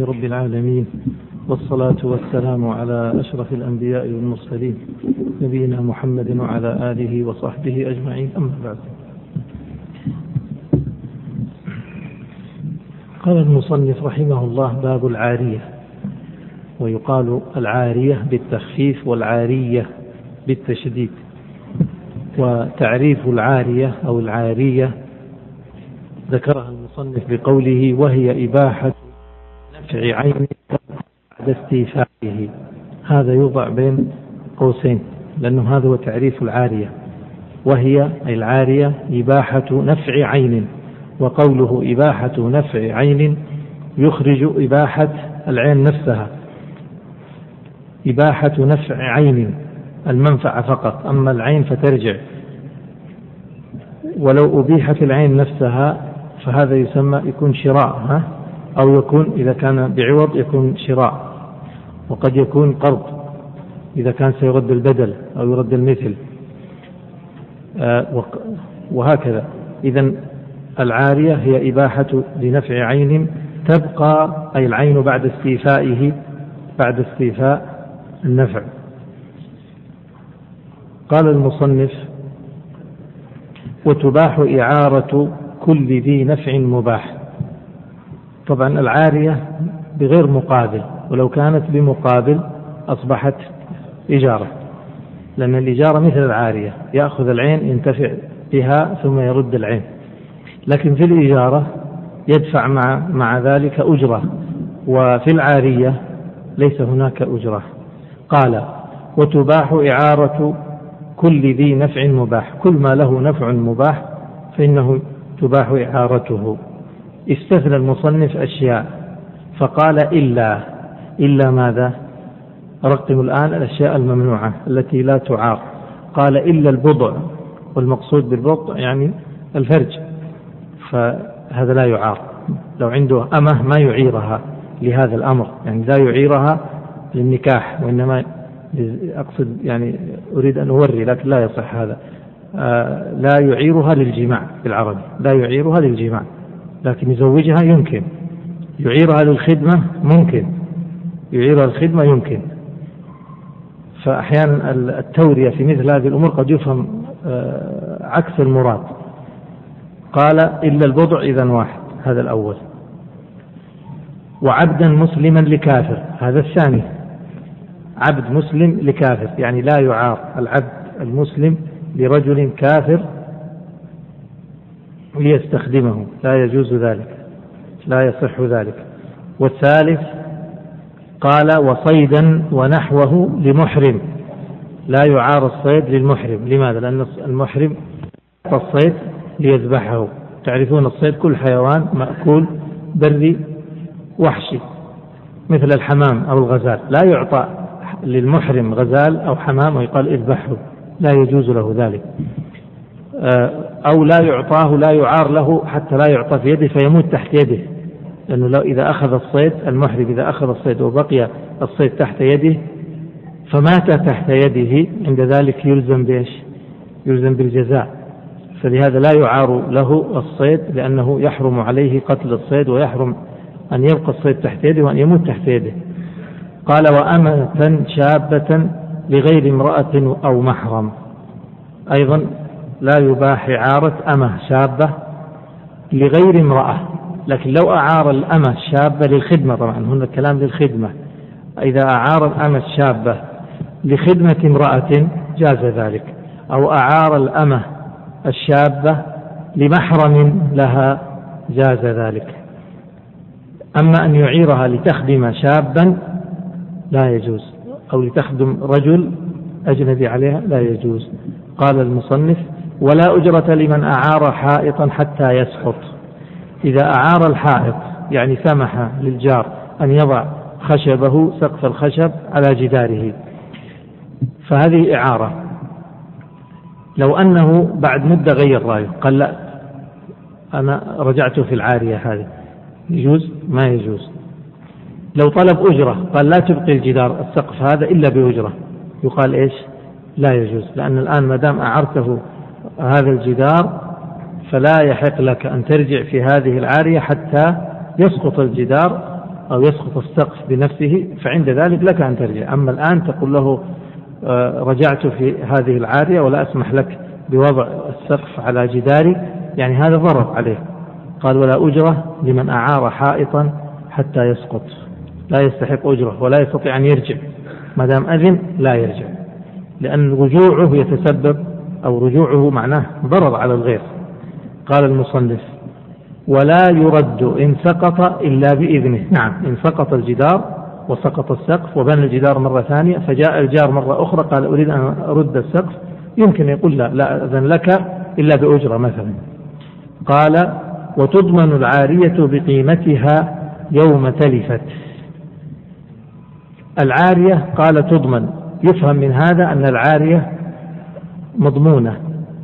رب العالمين والصلاة والسلام على أشرف الأنبياء والمرسلين نبينا محمد وعلى آله وصحبه أجمعين أما بعد. قال المصنف رحمه الله باب العارية ويقال العارية بالتخفيف والعارية بالتشديد. وتعريف العارية أو العارية ذكرها المصنف بقوله وهي إباحة عين بعد استيفائه. هذا يوضع بين قوسين لأنه هذا هو تعريف العارية. وهي العارية إباحة نفع عين وقوله إباحة نفع عين يخرج إباحة العين نفسها. إباحة نفع عين المنفعة فقط أما العين فترجع. ولو أبيحت العين نفسها فهذا يسمى يكون شراء ها؟ أو يكون إذا كان بعوض يكون شراء وقد يكون قرض إذا كان سيرد البدل أو يرد المثل. آه، وهكذا. إذا العارية هي إباحة لنفع عين تبقى أي العين بعد استيفائه بعد استيفاء النفع. قال المصنف وتباح إعارة كل ذي نفع مباح. طبعا العارية بغير مقابل ولو كانت بمقابل أصبحت إجارة لأن الإجارة مثل العارية يأخذ العين ينتفع بها ثم يرد العين. لكن في الإجارة يدفع مع مع ذلك أجرة وفي العارية ليس هناك أجرة. قال وتباح إعارة كل ذي نفع مباح كل ما له نفع مباح فإنه تباح إعارته. استثنى المصنف أشياء فقال إلا إلا ماذا؟ رقم الآن الأشياء الممنوعة التي لا تعار. قال إلا البضع والمقصود بالبضع يعني الفرج فهذا لا يعار. لو عنده أمة ما يعيرها لهذا الأمر يعني لا يعيرها للنكاح وإنما أقصد يعني أريد أن أوري لكن لا يصح هذا. آه لا يعيرها للجماع بالعربي لا يعيرها للجماع. لكن يزوجها يمكن. يعيرها للخدمة ممكن. يعيرها للخدمة يمكن. فأحيانا التورية في مثل هذه الأمور قد يفهم آه، عكس المراد. قال إلا البضع إذا واحد هذا الأول. وعبدا مسلما لكافر هذا الثاني. عبد مسلم لكافر يعني لا يعار. العبد المسلم لرجل كافر ليستخدمه. لا يجوز ذلك. لا يصح ذلك. والثالث قال وصيدا ونحوه لمحرم. لا يعار الصيد للمحرم. لماذا؟ لأن المحرم الصيد ليذبحه. تعرفون الصيد كل حيوان مأكول بري وحشي مثل الحمام أو الغزال. لا يعطى للمحرم غزال أو حمام ويقال اذبحه. لا يجوز له ذلك. أو لا يعطاه لا يعار له حتى لا يعطى في يده فيموت تحت يده. لأنه لو إذا أخذ الصيد المحرم إذا أخذ الصيد وبقي الصيد تحت يده فمات تحت يده عند ذلك يلزم بإيش؟ يلزم بالجزاء. فلهذا لا يعار له الصيد لأنه يحرم عليه قتل الصيد ويحرم أن يبقى الصيد تحت يده وأن يموت تحت يده. قال وأمة شابة لغير امرأة أو محرم. أيضا لا يباح إعارة أمة شابة لغير امرأة. لكن لو أعار الأمة الشابة للخدمة طبعا هنا الكلام للخدمة. إذا أعار الأمة الشابة لخدمة امرأة جاز ذلك. أو أعار الأمة الشابة لمحرم لها جاز ذلك. أما أن يعيرها لتخدم شابا لا يجوز. أو لتخدم رجل أجنبي عليها لا يجوز. قال المصنف ولا أجرة لمن أعار حائطا حتى يسقط. إذا أعار الحائط يعني سمح للجار أن يضع خشبه سقف الخشب على جداره. فهذه إعارة. لو أنه بعد مدة غير رأيه قال لا أنا رجعت في العارية هذه. يجوز؟ ما يجوز. لو طلب أجرة قال لا تبقي الجدار السقف هذا إلا بأجرة. يقال إيش؟ لا يجوز لأن الآن ما دام أعرته هذا الجدار فلا يحق لك أن ترجع في هذه العارية حتى يسقط الجدار أو يسقط السقف بنفسه فعند ذلك لك أن ترجع. أما الآن تقول له آه، رجعت في هذه العارية ولا أسمح لك بوضع السقف على جداري. يعني هذا ضرر عليه. قال ولا أجرة لمن أعار حائطا حتى يسقط. لا يستحق أجرة ولا يستطيع أن يرجع. ما دام أذن لا يرجع لأن رجوعه يتسبب أو رجوعه معناه ضرر على الغير. قال المصنف ولا يرد إن سقط إلا بإذنه. نعم إن سقط الجدار وسقط السقف وبنى الجدار مرة ثانية فجاء الجار مرة أخرى قال أريد أن أرد السقف. يمكن يقول لا لا أذن لك إلا بأجرة مثلا. قال وتضمن العارية بقيمتها يوم تلفت. العارية قال تضمن. يفهم من هذا أن العارية مضمونة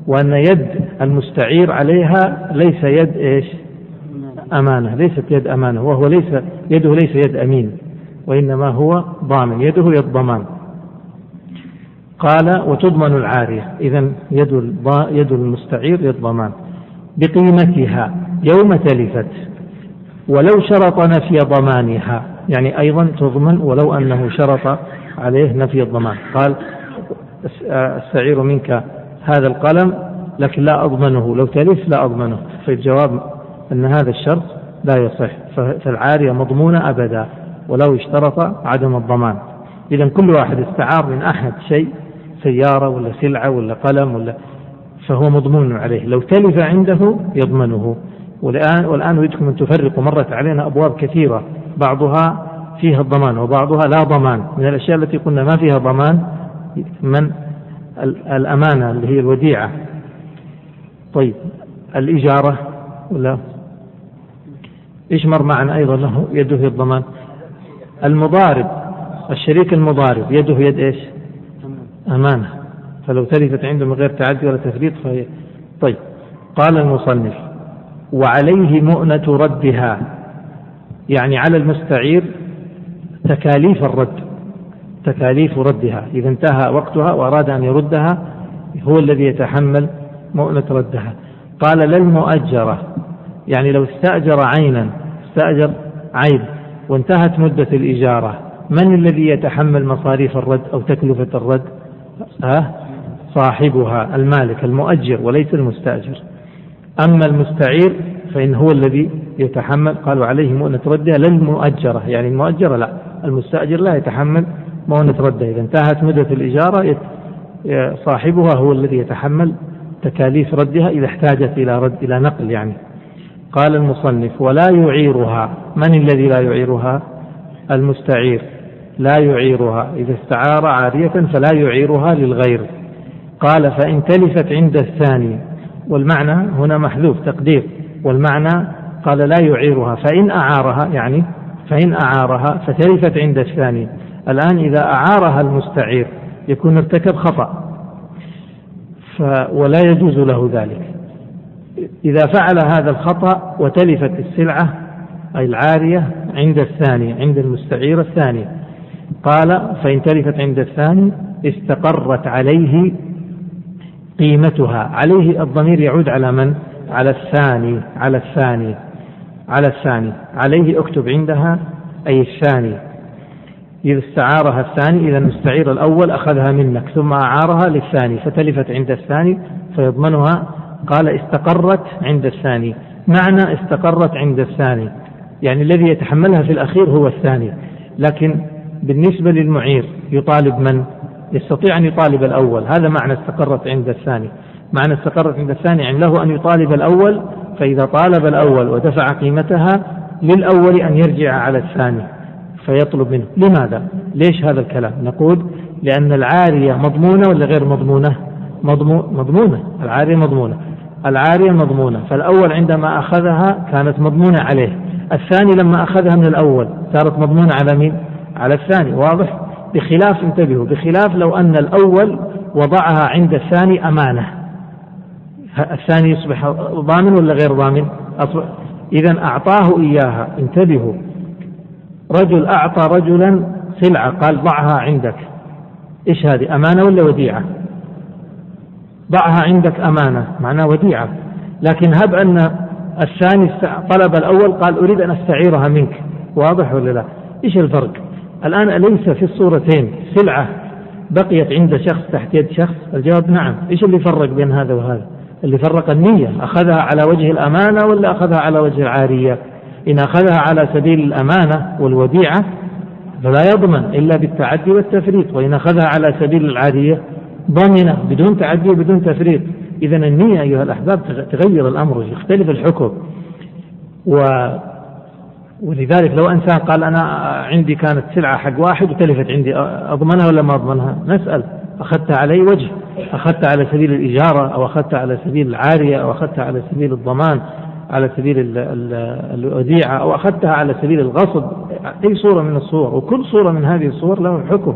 وأن يد المستعير عليها ليس يد إيش؟ أمانة ليست يد أمانة وهو ليس يده ليس يد أمين وإنما هو ضامن يده يد ضمان. قال وتضمن العارية إذا يد يد المستعير يد ضمان. بقيمتها يوم تلفت ولو شرط نفي ضمانها يعني أيضا تضمن ولو أنه شرط عليه نفي الضمان. قال استعير منك هذا القلم لكن لا أضمنه. لو تلف لا أضمنه. فالجواب أن هذا الشرط لا يصح. فالعارية مضمونة أبدا ولو اشترط عدم الضمان. إذا كل واحد استعار من أحد شيء سيارة ولا سلعة ولا قلم ولا فهو مضمون عليه. لو تلف عنده يضمنه. والآن والآن أريدكم أن تفرقوا. مرت علينا أبواب كثيرة. بعضها فيها الضمان وبعضها لا ضمان. من الأشياء التي قلنا ما فيها ضمان من الأمانة اللي هي الوديعة. طيب الإجارة ولا؟ إيش مر معنا أيضا له يده في الضمان. المضارب الشريك المضارب يده يد إيش؟ أمانة. فلو تلفت عنده من غير تعدي ولا تفريط فهي طيب. قال المصنف وعليه مؤنة ردها. يعني على المستعير تكاليف الرد. تكاليف ردها. إذا انتهى وقتها وأراد أن يردها هو الذي يتحمل مؤنة ردها. قال للمؤجرة يعني لو استأجر عينا استأجر عين وانتهت مدة الإجارة من الذي يتحمل مصاريف الرد أو تكلفة الرد؟ أه؟ صاحبها المالك المؤجر وليس المستأجر. أما المستعير فإن هو الذي يتحمل قالوا عليه مؤنة ردها للمؤجرة يعني المؤجرة لا المستأجر لا يتحمل مؤنة ردها إذا؟ انتهت مدة الإجارة صاحبها هو الذي يتحمل تكاليف ردها إذا احتاجت إلى رد إلى نقل يعني. قال المصنف ولا يعيرها. من الذي لا يعيرها؟ المستعير. لا يعيرها. إذا استعار عارية فلا يعيرها للغير. قال فإن تلفت عند الثاني. والمعنى هنا محذوف تقدير. والمعنى قال لا يعيرها. فإن أعارها يعني فإن أعارها فتلفت عند الثاني. الآن إذا أعارها المستعير يكون ارتكب خطأ. ولا يجوز له ذلك. إذا فعل هذا الخطأ وتلفت السلعة أي العارية عند الثاني عند المستعير الثاني. قال فإن تلفت عند الثاني استقرت عليه قيمتها. عليه الضمير يعود على من؟ على الثاني على الثاني على الثاني. عليه أكتب عندها أي الثاني. إذا استعارها الثاني إذا المستعير الأول أخذها منك ثم أعارها للثاني فتلفت عند الثاني فيضمنها. قال استقرت عند الثاني. معنى استقرت عند الثاني يعني الذي يتحملها في الأخير هو الثاني. لكن بالنسبة للمعير يطالب من؟ يستطيع أن يطالب الأول. هذا معنى استقرت عند الثاني. معنى استقرت عند الثاني يعني له أن يطالب الأول فإذا طالب الأول ودفع قيمتها للأول أن يرجع على الثاني. فيطلب منه. لماذا؟ ليش هذا الكلام؟ نقول لأن العارية مضمونة ولا غير مضمونة؟ مضمونة. العارية مضمونة. العارية مضمونة. فالأول عندما أخذها كانت مضمونة عليه. الثاني لما أخذها من الأول صارت مضمونة على مين؟ على الثاني. واضح؟ بخلاف انتبهوا. بخلاف لو أن الأول وضعها عند الثاني أمانة. الثاني يصبح ضامن ولا غير ضامن؟ إذا أعطاه إياها. انتبهوا. رجل أعطى رجلا سلعة قال ضعها عندك. إيش هذه أمانة ولا وديعة؟ ضعها عندك أمانة معناه وديعة. لكن هب أن الثاني طلب الأول قال أريد أن أستعيرها منك. واضح ولا لا؟ إيش الفرق؟ الآن أليس في الصورتين سلعة بقيت عند شخص تحت يد شخص؟ الجواب نعم. إيش اللي فرق بين هذا وهذا؟ اللي فرق النية أخذها على وجه الأمانة ولا أخذها على وجه العارية؟ إن أخذها على سبيل الأمانة والوديعة فلا يضمن إلا بالتعدي والتفريط وإن أخذها على سبيل العادية ضمن بدون تعدي وبدون تفريط إذا النية أيها الأحباب تغير الأمر يختلف الحكم و ولذلك لو إنسان قال أنا عندي كانت سلعة حق واحد وتلفت عندي أضمنها ولا ما أضمنها؟ نسأل أخذتها على اي وجه؟ أخذتها على سبيل الإجارة أو أخذتها على سبيل العارية أو أخذتها على سبيل الضمان على سبيل الوديعة أو أخذتها على سبيل الغصب. أي صورة من الصور؟ وكل صورة من هذه الصور له حكم.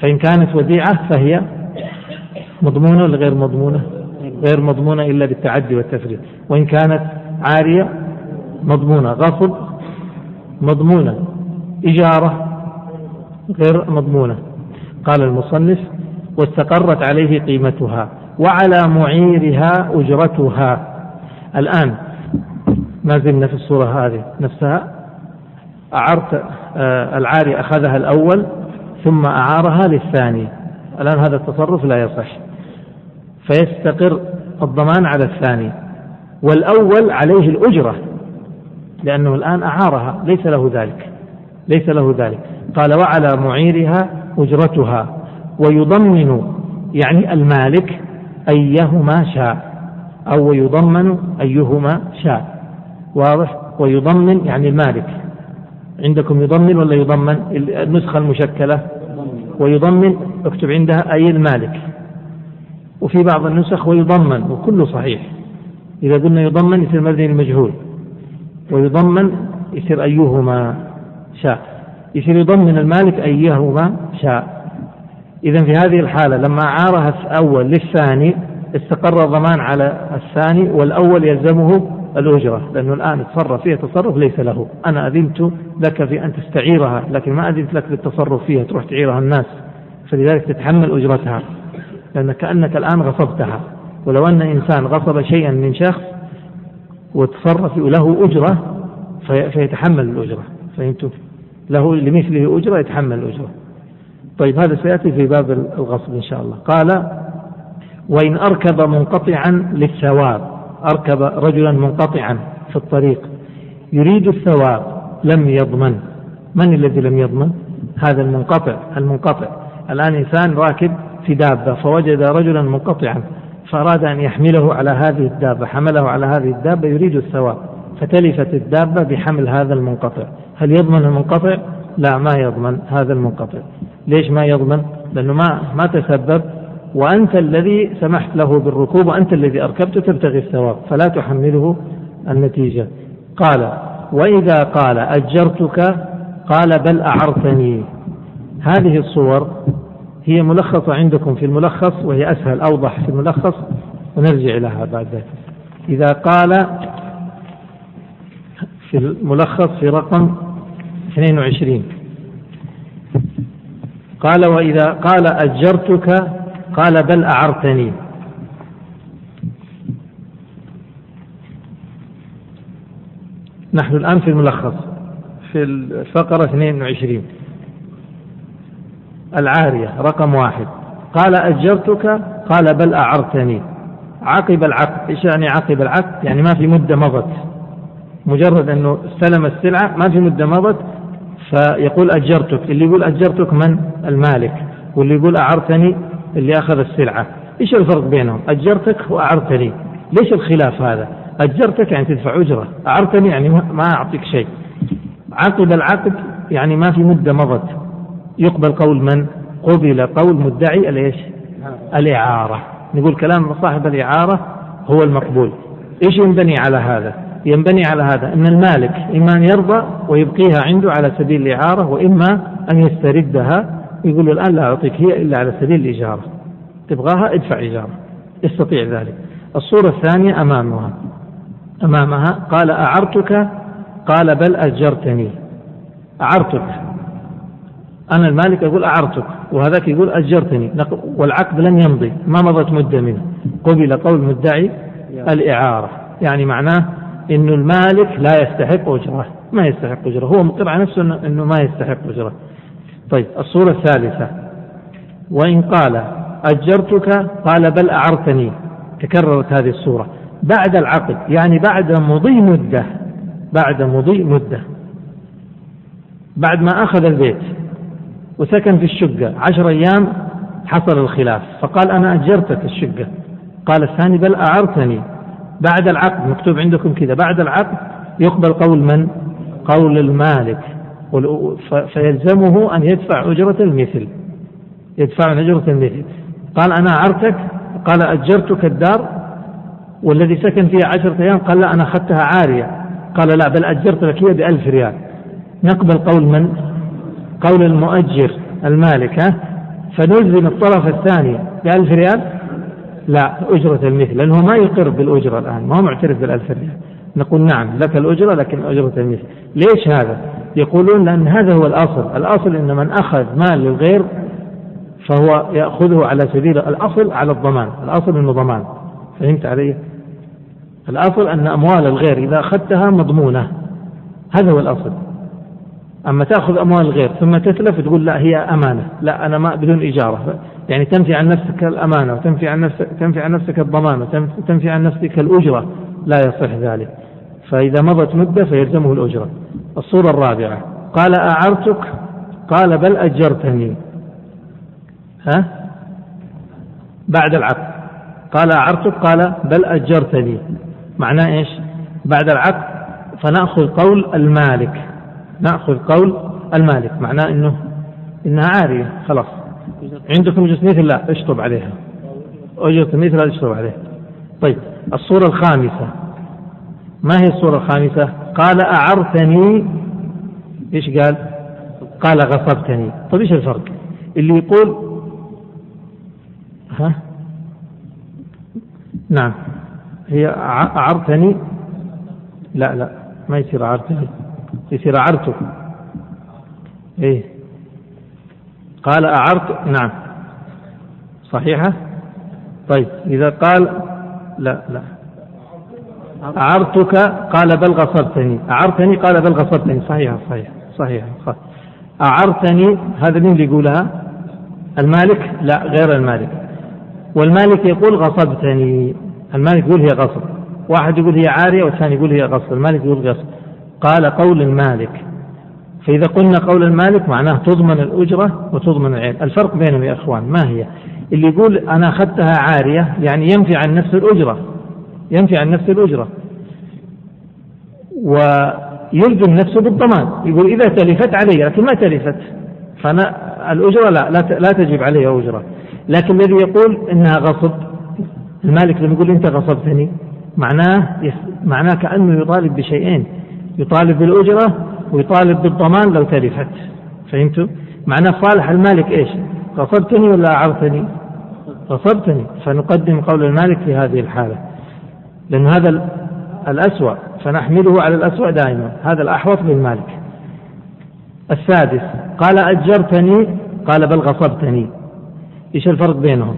فإن كانت وديعة فهي مضمونة ولا غير مضمونة؟ غير مضمونة إلا بالتعدي والتفريط. وإن كانت عارية مضمونة. غصب مضمونة. إجارة غير مضمونة. قال المصنف واستقرت عليه قيمتها وعلى معيرها أجرتها. الآن ما زلنا في الصورة هذه نفسها. أعرت آه، العاري أخذها الأول ثم أعارها للثاني. الآن هذا التصرف لا يصح. فيستقر الضمان على الثاني. والأول عليه الأجرة لأنه الآن أعارها. ليس له ذلك. ليس له ذلك. قال وعلى معيرها أجرتها. ويضمن يعني المالك أيهما شاء أو يضمن أيهما شاء. واضح؟ ويضمن يعني المالك عندكم يضمن ولا يضمن؟ النسخة المشكلة. ويضمن اكتب عندها أي المالك. وفي بعض النسخ ويضمن وكله صحيح. إذا قلنا يضمن يصير مبني المجهول ويضمن يصير أيهما شاء. يصير يضمن المالك أيهما شاء. إذا في هذه الحالة لما عارها الأول للثاني استقر الضمان على الثاني والأول يلزمه الأجرة لأنه الآن تصرف فيها تصرف ليس له. أنا أذنت لك في أن تستعيرها لكن ما أذنت لك للتصرف فيها تروح تعيرها الناس. فلذلك تتحمل أجرتها لأن كأنك الآن غصبتها. ولو أن إنسان غصب شيئا من شخص وتصرف له أجرة فيتحمل الأجرة. فهمتم؟ له لمثله أجرة يتحمل الأجرة. طيب هذا سيأتي في باب الغصب إن شاء الله. قال وإن أركب منقطعا للثواب أركب رجلا منقطعا في الطريق. يريد الثواب لم يضمن. من الذي لم يضمن؟ هذا المنقطع المنقطع. الآن إنسان راكب في دابة فوجد رجلا منقطعا فأراد أن يحمله على هذه الدابة حمله على هذه الدابة يريد الثواب. فتلفت الدابة بحمل هذا المنقطع. هل يضمن المنقطع؟ لا ما يضمن هذا المنقطع. ليش ما يضمن؟ لأنه ما ما تسبب وأنت الذي سمحت له بالركوب وأنت الذي أركبت تبتغي الثواب فلا تحمله النتيجة. قال وإذا قال أجرتك؟ قال بل أعرتني. هذه الصور هي ملخصة عندكم في الملخص وهي أسهل أوضح في الملخص ونرجع لها بعد ذلك. إذا قال في الملخص في رقم 22 قال وإذا قال أجرتك؟ قال بل أعرتني. نحن الآن في الملخص في الفقرة 22 العارية رقم واحد. قال أجرتك؟ قال بل أعرتني. عقب العقد إيش يعني عقب العقد؟ يعني ما في مدة مضت. مجرد أنه استلم السلعة ما في مدة مضت فيقول أجرتك. اللي يقول أجرتك من؟ المالك. واللي يقول أعرتني اللي أخذ السلعة. إيش الفرق بينهم؟ أجرتك وأعرتني. ليش الخلاف هذا؟ أجرتك يعني تدفع أجرة. أعرتني يعني ما أعطيك شيء. عقب العقد يعني ما في مدة مضت. يقبل قول من؟ قبل قول مدعي الإيش؟ الإعارة. نقول كلام صاحب الإعارة هو المقبول. إيش ينبني على هذا؟ ينبني على هذا أن المالك إما أن يرضى ويبقيها عنده على سبيل الإعارة وإما أن يستردها يقول الآن لا أعطيك هي إلا على سبيل الإجارة. تبغاها ادفع إجارة يستطيع ذلك. الصورة الثانية أمامها. أمامها قال أعرتك؟ قال بل أجرتني. أعرتك. أنا المالك أقول أعرتك. وهذاك يقول أجرتني. والعقد لم يمضي. ما مضت مدة منه. قبل قول مدعي الإعارة. يعني معناه إنه المالك لا يستحق أجرة. ما يستحق أجرة. هو مقر على نفسه أنه ما يستحق أجرة. طيب الصورة الثالثة. وإن قال أجرتك قال بل أعرتني. تكررت هذه الصورة. بعد العقد يعني بعد مضي مدة بعد مضي مدة. بعد ما أخذ البيت وسكن في الشقة عشر أيام حصل الخلاف. فقال أنا أجرتك الشقة. قال الثاني بل أعرتني. بعد العقد مكتوب عندكم كذا بعد العقد يقبل قول من؟ قول المالك. فيلزمه أن يدفع أجرة المثل. يدفع أجرة المثل. قال أنا أعرتك قال أجرتك الدار والذي سكن فيها عشرة أيام قال لا أنا أخذتها عارية. قال لا بل أجرت لك هي بألف ريال. نقبل قول من؟ قول المؤجر المالك ها؟ فنلزم الطرف الثاني بألف ريال؟ لا أجرة المثل لأنه ما يقر بالأجرة الآن ما هو معترف بالألف ريال. نقول نعم لك الأجرة لكن أجرة المثل. ليش هذا؟ يقولون لأن هذا هو الأصل. الأصل أن من أخذ مال للغير فهو يأخذه على سبيل الأصل على الضمان. الأصل أنه ضمان. فهمت علي؟ الأصل أن أموال الغير إذا أخذتها مضمونة. هذا هو الأصل. أما تأخذ أموال الغير ثم تتلف تقول لا هي أمانة. لا أنا ما بدون إجارة يعني تنفي عن نفسك الأمانة وتنفي عن نفسك تنفي عن نفسك الضمان وتنفي عن نفسك الأجرة. لا يصح ذلك. فإذا مضت مدة فيلزمه الأجرة. الصورة الرابعة. قال أعرتك؟ قال بل أجرتني. ها؟ بعد العقد. قال أعرتك؟ قال بل أجرتني. معناه إيش؟ بعد العقد فنأخذ قول المالك. نأخذ قول المالك. معناه أنه إنها عارية. خلاص. عندكم أجرة مثل لا اشطب عليها. أجرة مثل لا اشطب عليها. طيب. الصورة الخامسة. ما هي الصورة الخامسة؟ قال أعرتني. إيش قال؟ قال غصبتني طيب إيش الفرق؟ اللي يقول ها؟ نعم. هي أعرتني. لا لا ما يصير أعرتني. يصير أعرتك إيه. قال أعرت نعم. صحيحة؟ طيب إذا قال لا لا. أعرتك قال بل غصبتني. أعرتني قال بل غصبتني. صحيح صحيح صحيح. أعرتني هذا مين اللي يقولها؟ المالك؟ لا غير المالك. والمالك يقول غصبتني. المالك يقول هي غصب. واحد يقول هي عارية والثاني يقول هي غصب. المالك يقول غصب. قال قول المالك. فإذا قلنا قول المالك معناه تضمن الأجرة وتضمن العين. الفرق بينهم يا إخوان ما هي؟ اللي يقول أنا أخذتها عارية يعني ينفي عن نفس الأجرة. ينفي عن نفس الأجرة. ويلزم نفسه بالضمان. يقول إذا تلفت علي لكن ما تلفت. فأنا الأجرة لا لا تجب علي أجرة. لكن الذي يقول إنها غصب المالك لما يقول أنت غصبتني. معناه معناه كأنه يطالب بشيئين. يطالب بالأجرة ويطالب بالضمان لو تلفت. فهمتوا؟ معناه صالح المالك إيش؟ غصبتني ولا أعرتني؟ غصبتني. فنقدم قول المالك في هذه الحالة. لأن هذا الأسوأ فنحمله على الأسوأ دائما. هذا الأحوط للمالك السادس قال أجرتني قال بل غصبتني. إيش الفرق بينهم؟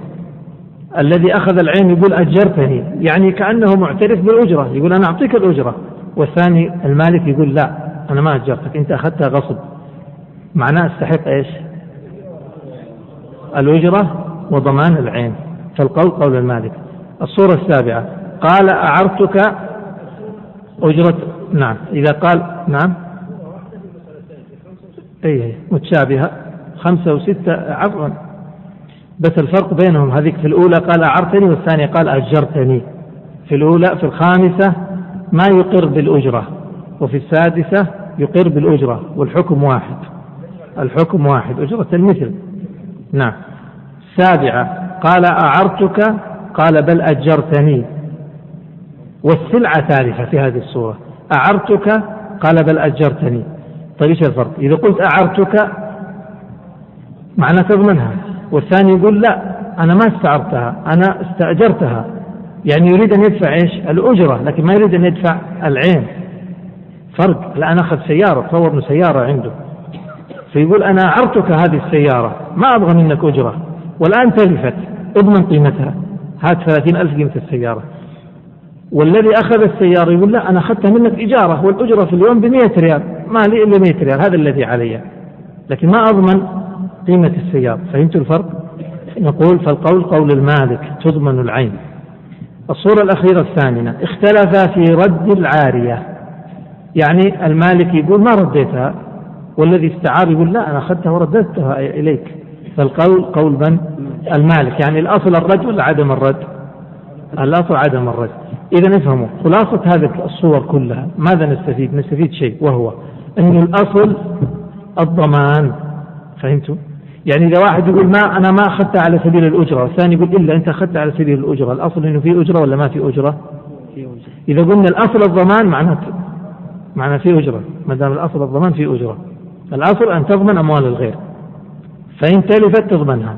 الذي أخذ العين يقول أجرتني يعني كأنه معترف بالأجرة يقول أنا أعطيك الأجرة. والثاني المالك يقول لا أنا ما أجرتك أنت أخذتها غصب. معناه أستحق إيش؟ الأجرة وضمان العين. فالقول قول المالك. الصورة السابعة قال أعرتك أجرة نعم إذا قال نعم. أي متشابهة. خمسة وستة عفوا. بس الفرق بينهم هذيك في الأولى قال أعرتني والثانية قال أجرتني. في الأولى في الخامسة ما يقر بالأجرة وفي السادسة يقر بالأجرة والحكم واحد. الحكم واحد أجرة المثل. نعم. السابعة قال أعرتك قال بل أجرتني. والسلعة ثالثة في هذه الصورة. أعرتك؟ قال بل أجرتني. طيب إيش الفرق؟ إذا قلت أعرتك معنى تضمنها والثاني يقول لا أنا ما استعرتها أنا استأجرتها. يعني يريد أن يدفع إيش؟ الأجرة لكن ما يريد أن يدفع العين. فرق الآن أخذ سيارة تصور أنه سيارة عنده. فيقول أنا أعرتك هذه السيارة ما أبغى منك أجرة. والآن تلفت أضمن قيمتها. هات ثلاثين ألف قيمة السيارة. والذي أخذ السيارة يقول لا أنا أخذتها منك إجارة والأجرة في اليوم بمئة ريال. ما لي إلا مئة ريال هذا الذي علي. لكن ما أضمن قيمة السيارة. فهمت الفرق؟ نقول فالقول قول المالك تضمن العين. الصورة الأخيرة الثامنة اختلف في رد العارية. يعني المالك يقول ما رديتها؟ والذي استعار يقول لا أنا أخذتها ورددتها إليك. فالقول قول من؟ المالك. يعني الأصل الرد ولا عدم الرد؟ الأصل عدم الرد. إذا افهموا خلاصة هذه الصور كلها ماذا نستفيد؟ نستفيد شيء وهو أن الأصل الضمان. فهمتوا؟ يعني إذا واحد يقول ما أنا ما أخذتها على سبيل الأجرة والثاني يقول إلا أنت أخذتها على سبيل الأجرة. الأصل أنه في أجرة ولا ما في أجرة؟ إذا قلنا الأصل الضمان معناته معنى في أجرة. ما دام الأصل الضمان في أجرة. الأصل أن تضمن أموال الغير. فإن تلفت تضمنها.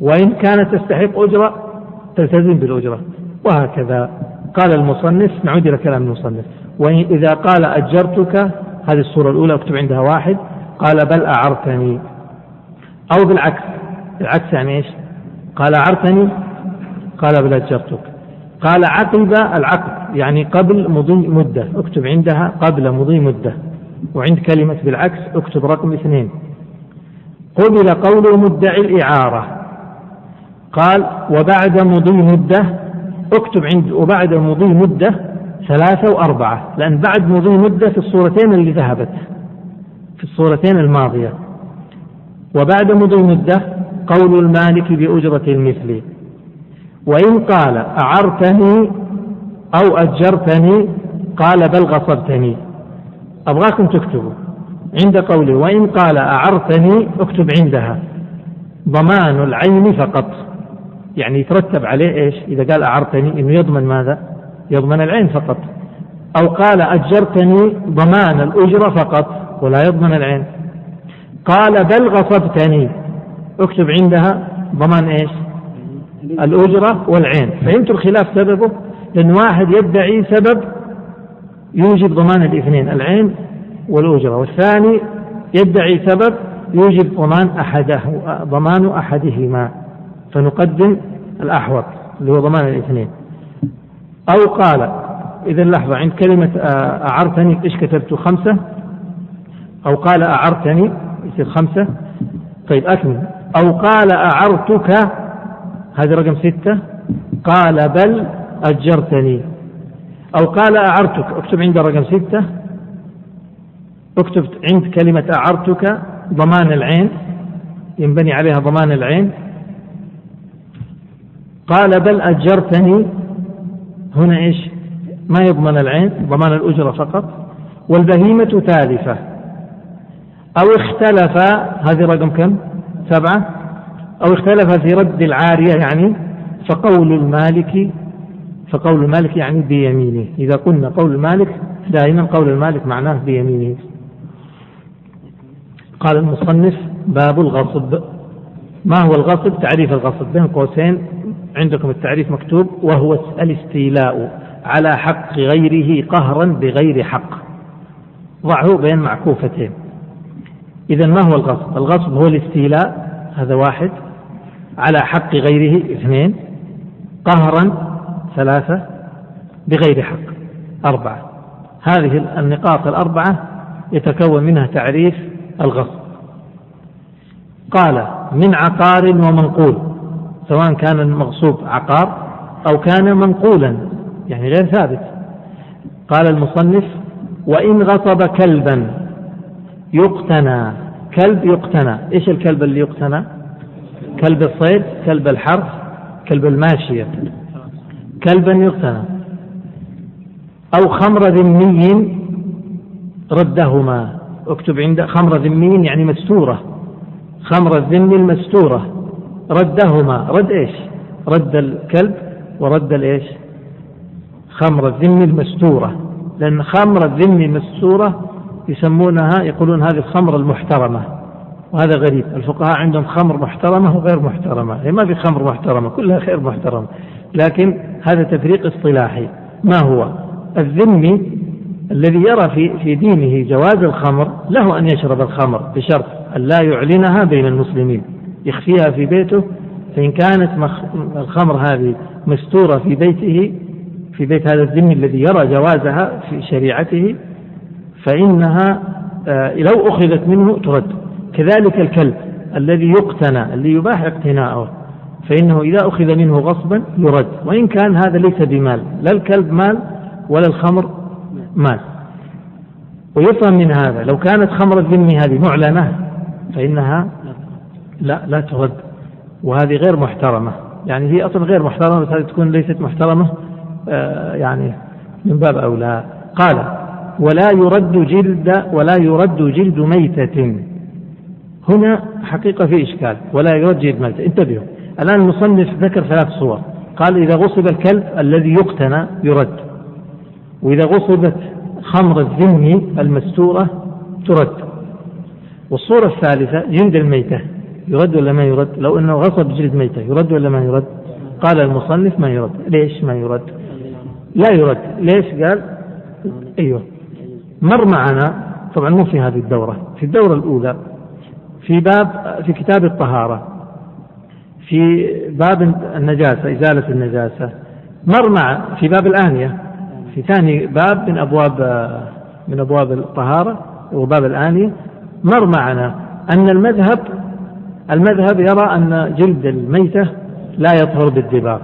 وإن كانت تستحق أجرة تلتزم بالأجرة. وهكذا. قال المصنف نعود إلى كلام المصنف. وإذا قال أجرتك هذه الصورة الأولى اكتب عندها واحد. قال بل أعرتني. أو بالعكس. العكس يعني إيش؟ قال أعرتني. قال بل أجرتك. قال عقب العقد يعني قبل مضي مدة. اكتب عندها قبل مضي مدة. وعند كلمة بالعكس اكتب رقم اثنين. قبل قول مدعي الإعارة. قال وبعد مضي مدة اكتب عند وبعد مضي مدة ثلاثة وأربعة لأن بعد مضي مدة في الصورتين اللي ذهبت في الصورتين الماضية. وبعد مضي مدة قول المالك بأجرة المثل وإن قال أعرتني أو أجرتني قال بل غصبتني. أبغاكم تكتبوا عند قوله وإن قال أعرتني اكتب عندها. ضمان العين فقط. يعني يترتب عليه إيش؟ إذا قال أعرتني إنه يضمن ماذا؟ يضمن العين فقط أو قال أجرتني ضمان الأجرة فقط ولا يضمن العين قال بل غصبتني اكتب عندها ضمان إيش؟ الأجرة والعين فهمت الخلاف سببه؟ لأن واحد يدعي سبب يوجب ضمان الاثنين العين والأجرة والثاني يدعي سبب يوجب ضمان أحده ضمان أحدهما فنقدم الأحوط اللي هو ضمان الاثنين. أو قال إذا لحظة عند كلمة آه، أعرتني إيش كتبت؟ خمسة. أو قال أعرتني يصير خمسة. طيب أكمل. أو قال أعرتك هذا رقم ستة. قال بل أجرتني. أو قال أعرتك اكتب عند رقم ستة. اكتب عند كلمة أعرتك ضمان العين. ينبني عليها ضمان العين. قال بل أجرتني. هنا إيش؟ ما يضمن العين ضمان الأجرة فقط. والبهيمة تالفة أو اختلف هذه رقم كم؟ سبعة. أو اختلف في رد العارية يعني فقول المالك فقول المالك يعني بيمينه. إذا قلنا قول المالك دائما قول المالك معناه بيمينه. قال المصنف باب الغصب. ما هو الغصب؟ تعريف الغصب بين قوسين. عندكم التعريف مكتوب وهو الاستيلاء على حق غيره قهرا بغير حق. ضعه بين معكوفتين. إذا ما هو الغصب؟ الغصب هو الاستيلاء هذا واحد. على حق غيره اثنين. قهرا ثلاثة بغير حق أربعة. هذه النقاط الأربعة يتكون منها تعريف الغصب. قال من عقار ومنقول. سواء كان المغصوب عقار أو كان منقولا يعني غير ثابت. قال المصنف وإن غصب كلبا يقتنى كلب يقتنى. إيش الكلب اللي يقتنى؟ كلب الصيد كلب الحرث كلب الماشية. كلبا يقتنى. أو خمر ذمي ردهما. اكتب عند خمر ذمي يعني مستورة. خمر الذم المستورة. ردهما. رد إيش؟ رد الكلب ورد الإيش؟ خمر الذم المستورة. لأن خمر الذم المستورة يسمونها يقولون هذه الخمر المحترمة. وهذا غريب. الفقهاء عندهم خمر محترمة وغير محترمة. هي ما في خمر محترمة كلها خير محترمة. لكن هذا تفريق اصطلاحي. ما هو؟ الذمي الذي يرى في في دينه جواز الخمر له أن يشرب الخمر بشرط أن لا يعلنها بين المسلمين. يخفيها في بيته فإن كانت الخمر هذه مستورة في بيته في بيت هذا الذمي الذي يرى جوازها في شريعته فإنها آه، لو أخذت منه ترد. كذلك الكلب الذي يقتنى اللي يباح اقتناؤه فإنه إذا أخذ منه غصبا يرد. وإن كان هذا ليس بمال لا الكلب مال ولا الخمر مال. ويفهم من هذا لو كانت خمر الذمي هذه معلنة فإنها لا لا ترد. وهذه غير محترمة. يعني هي أصلا غير محترمة بس هذه تكون ليست محترمة آه يعني من باب أولى. قال ولا يرد جلد ولا يرد جلد ميتة. هنا حقيقة في إشكال. ولا يرد جلد ميتة. انتبهوا. الآن المصنف ذكر ثلاث صور. قال إذا غصب الكلب الذي يقتنى يرد. وإذا غصبت خمر الذمي المستورة ترد. والصورة الثالثة جلد الميتة. يرد ولا ما يرد؟ لو أنه غصب جلد ميتة يرد ولا ما يرد؟ قال المصنف ما يرد. ليش ما يرد؟ لا يرد. ليش قال؟ أيوه. مر معنا طبعا مو في هذه الدورة في الدورة الأولى في باب في كتاب الطهارة في باب النجاسة إزالة النجاسة. مر مع في باب الآنية في ثاني باب من أبواب من أبواب الطهارة وباب الآنية. مر معنا أن المذهب المذهب يرى أن جلد الميتة لا يطهر بالدباغ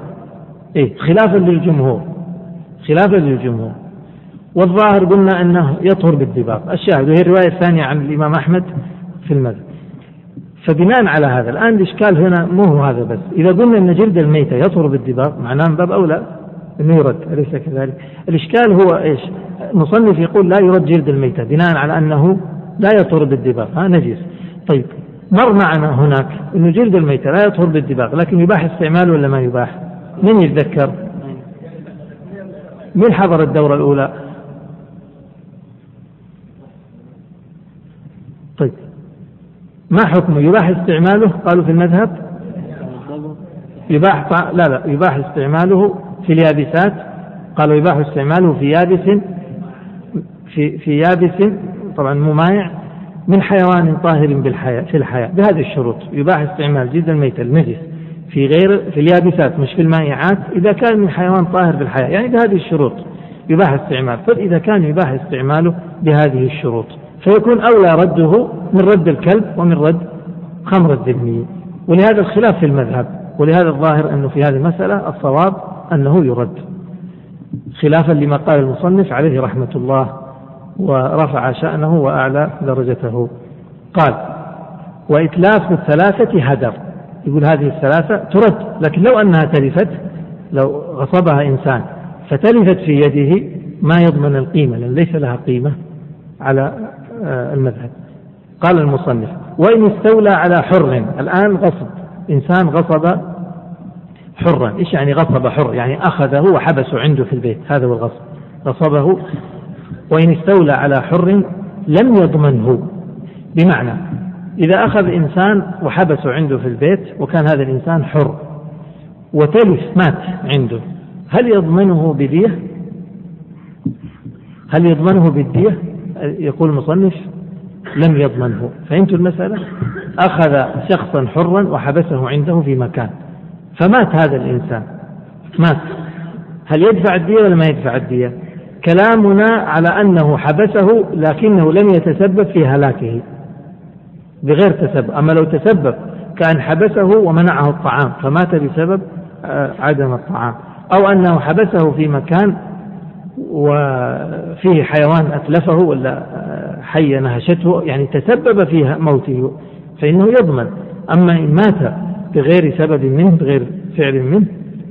إيه خلافا للجمهور خلافا للجمهور. والظاهر قلنا أنه يطهر بالدباغ الشاهد وهي الرواية الثانية عن الإمام أحمد في المذهب. فبناء على هذا الآن الإشكال هنا مو هو هذا بس. إذا قلنا أن جلد الميتة يطهر بالدباغ معناه من باب أولى أنه يرد أليس كذلك؟ الإشكال هو إيش؟ المصنف يقول لا يرد جلد الميتة بناء على أنه لا يطهر بالدباغ ها نجس طيب. مر معنا هناك. أنه جلد الميتة لا يطهر بالدباغ لكن يباح استعماله ولا ما يباح؟ من يتذكر؟ من حضر الدورة الأولى؟ طيب. ما حكمه؟ يباح استعماله؟ قالوا في المذهب. يباح لا لا يباح استعماله في اليابسات. قالوا يباح استعماله في يابس في في يابس. طبعا ممايع من حيوان طاهر بالحياة في الحياة. بهذه الشروط يباح استعمال جلد الميت النجس في غير في اليابسات مش في المائعات إذا كان من حيوان طاهر بالحياة. يعني بهذه الشروط يباح استعمال. فإذا كان يباح استعماله بهذه الشروط فيكون أولى رده من رد الكلب ومن رد خمر الذمي ولهذا الخلاف في المذهب ولهذا الظاهر أنه في هذه المسألة الصواب أنه يرد. خلافا لما قال المصنف عليه رحمة الله ورفع شأنه وأعلى درجته. قال وإتلاف الثلاثة هدر. يقول هذه الثلاثة ترد لكن لو أنها تلفت لو غصبها إنسان فتلفت في يده ما يضمن القيمة لأن ليس لها قيمة على آه، المذهب. قال المصنف وإن استولى على حر الآن غصب. إنسان غصب حرا. إيش يعني غصب حر؟ يعني أخذه وحبسه عنده في البيت. هذا هو الغصب. غصبه وإن استولى على حر لم يضمنه. بمعنى إذا أخذ إنسان وحبسه عنده في البيت وكان هذا الإنسان حر وتلف مات عنده هل يضمنه بدية؟ هل يضمنه بالدية؟ يقول المصنف لم يضمنه. فهمت المسألة؟ أخذ شخصا حرا وحبسه عنده في مكان فمات هذا الإنسان مات. هل يدفع الدية ولا ما يدفع الدية؟ كلامنا على أنه حبسه لكنه لم يتسبب في هلاكه. بغير تسبب. أما لو تسبب كأن حبسه ومنعه الطعام فمات بسبب آه، عدم الطعام. أو أنه حبسه في مكان وفيه حيوان أتلفه ولا آه، حية نهشته يعني تسبب في موته فإنه يضمن. أما إن مات بغير سبب منه بغير فعل منه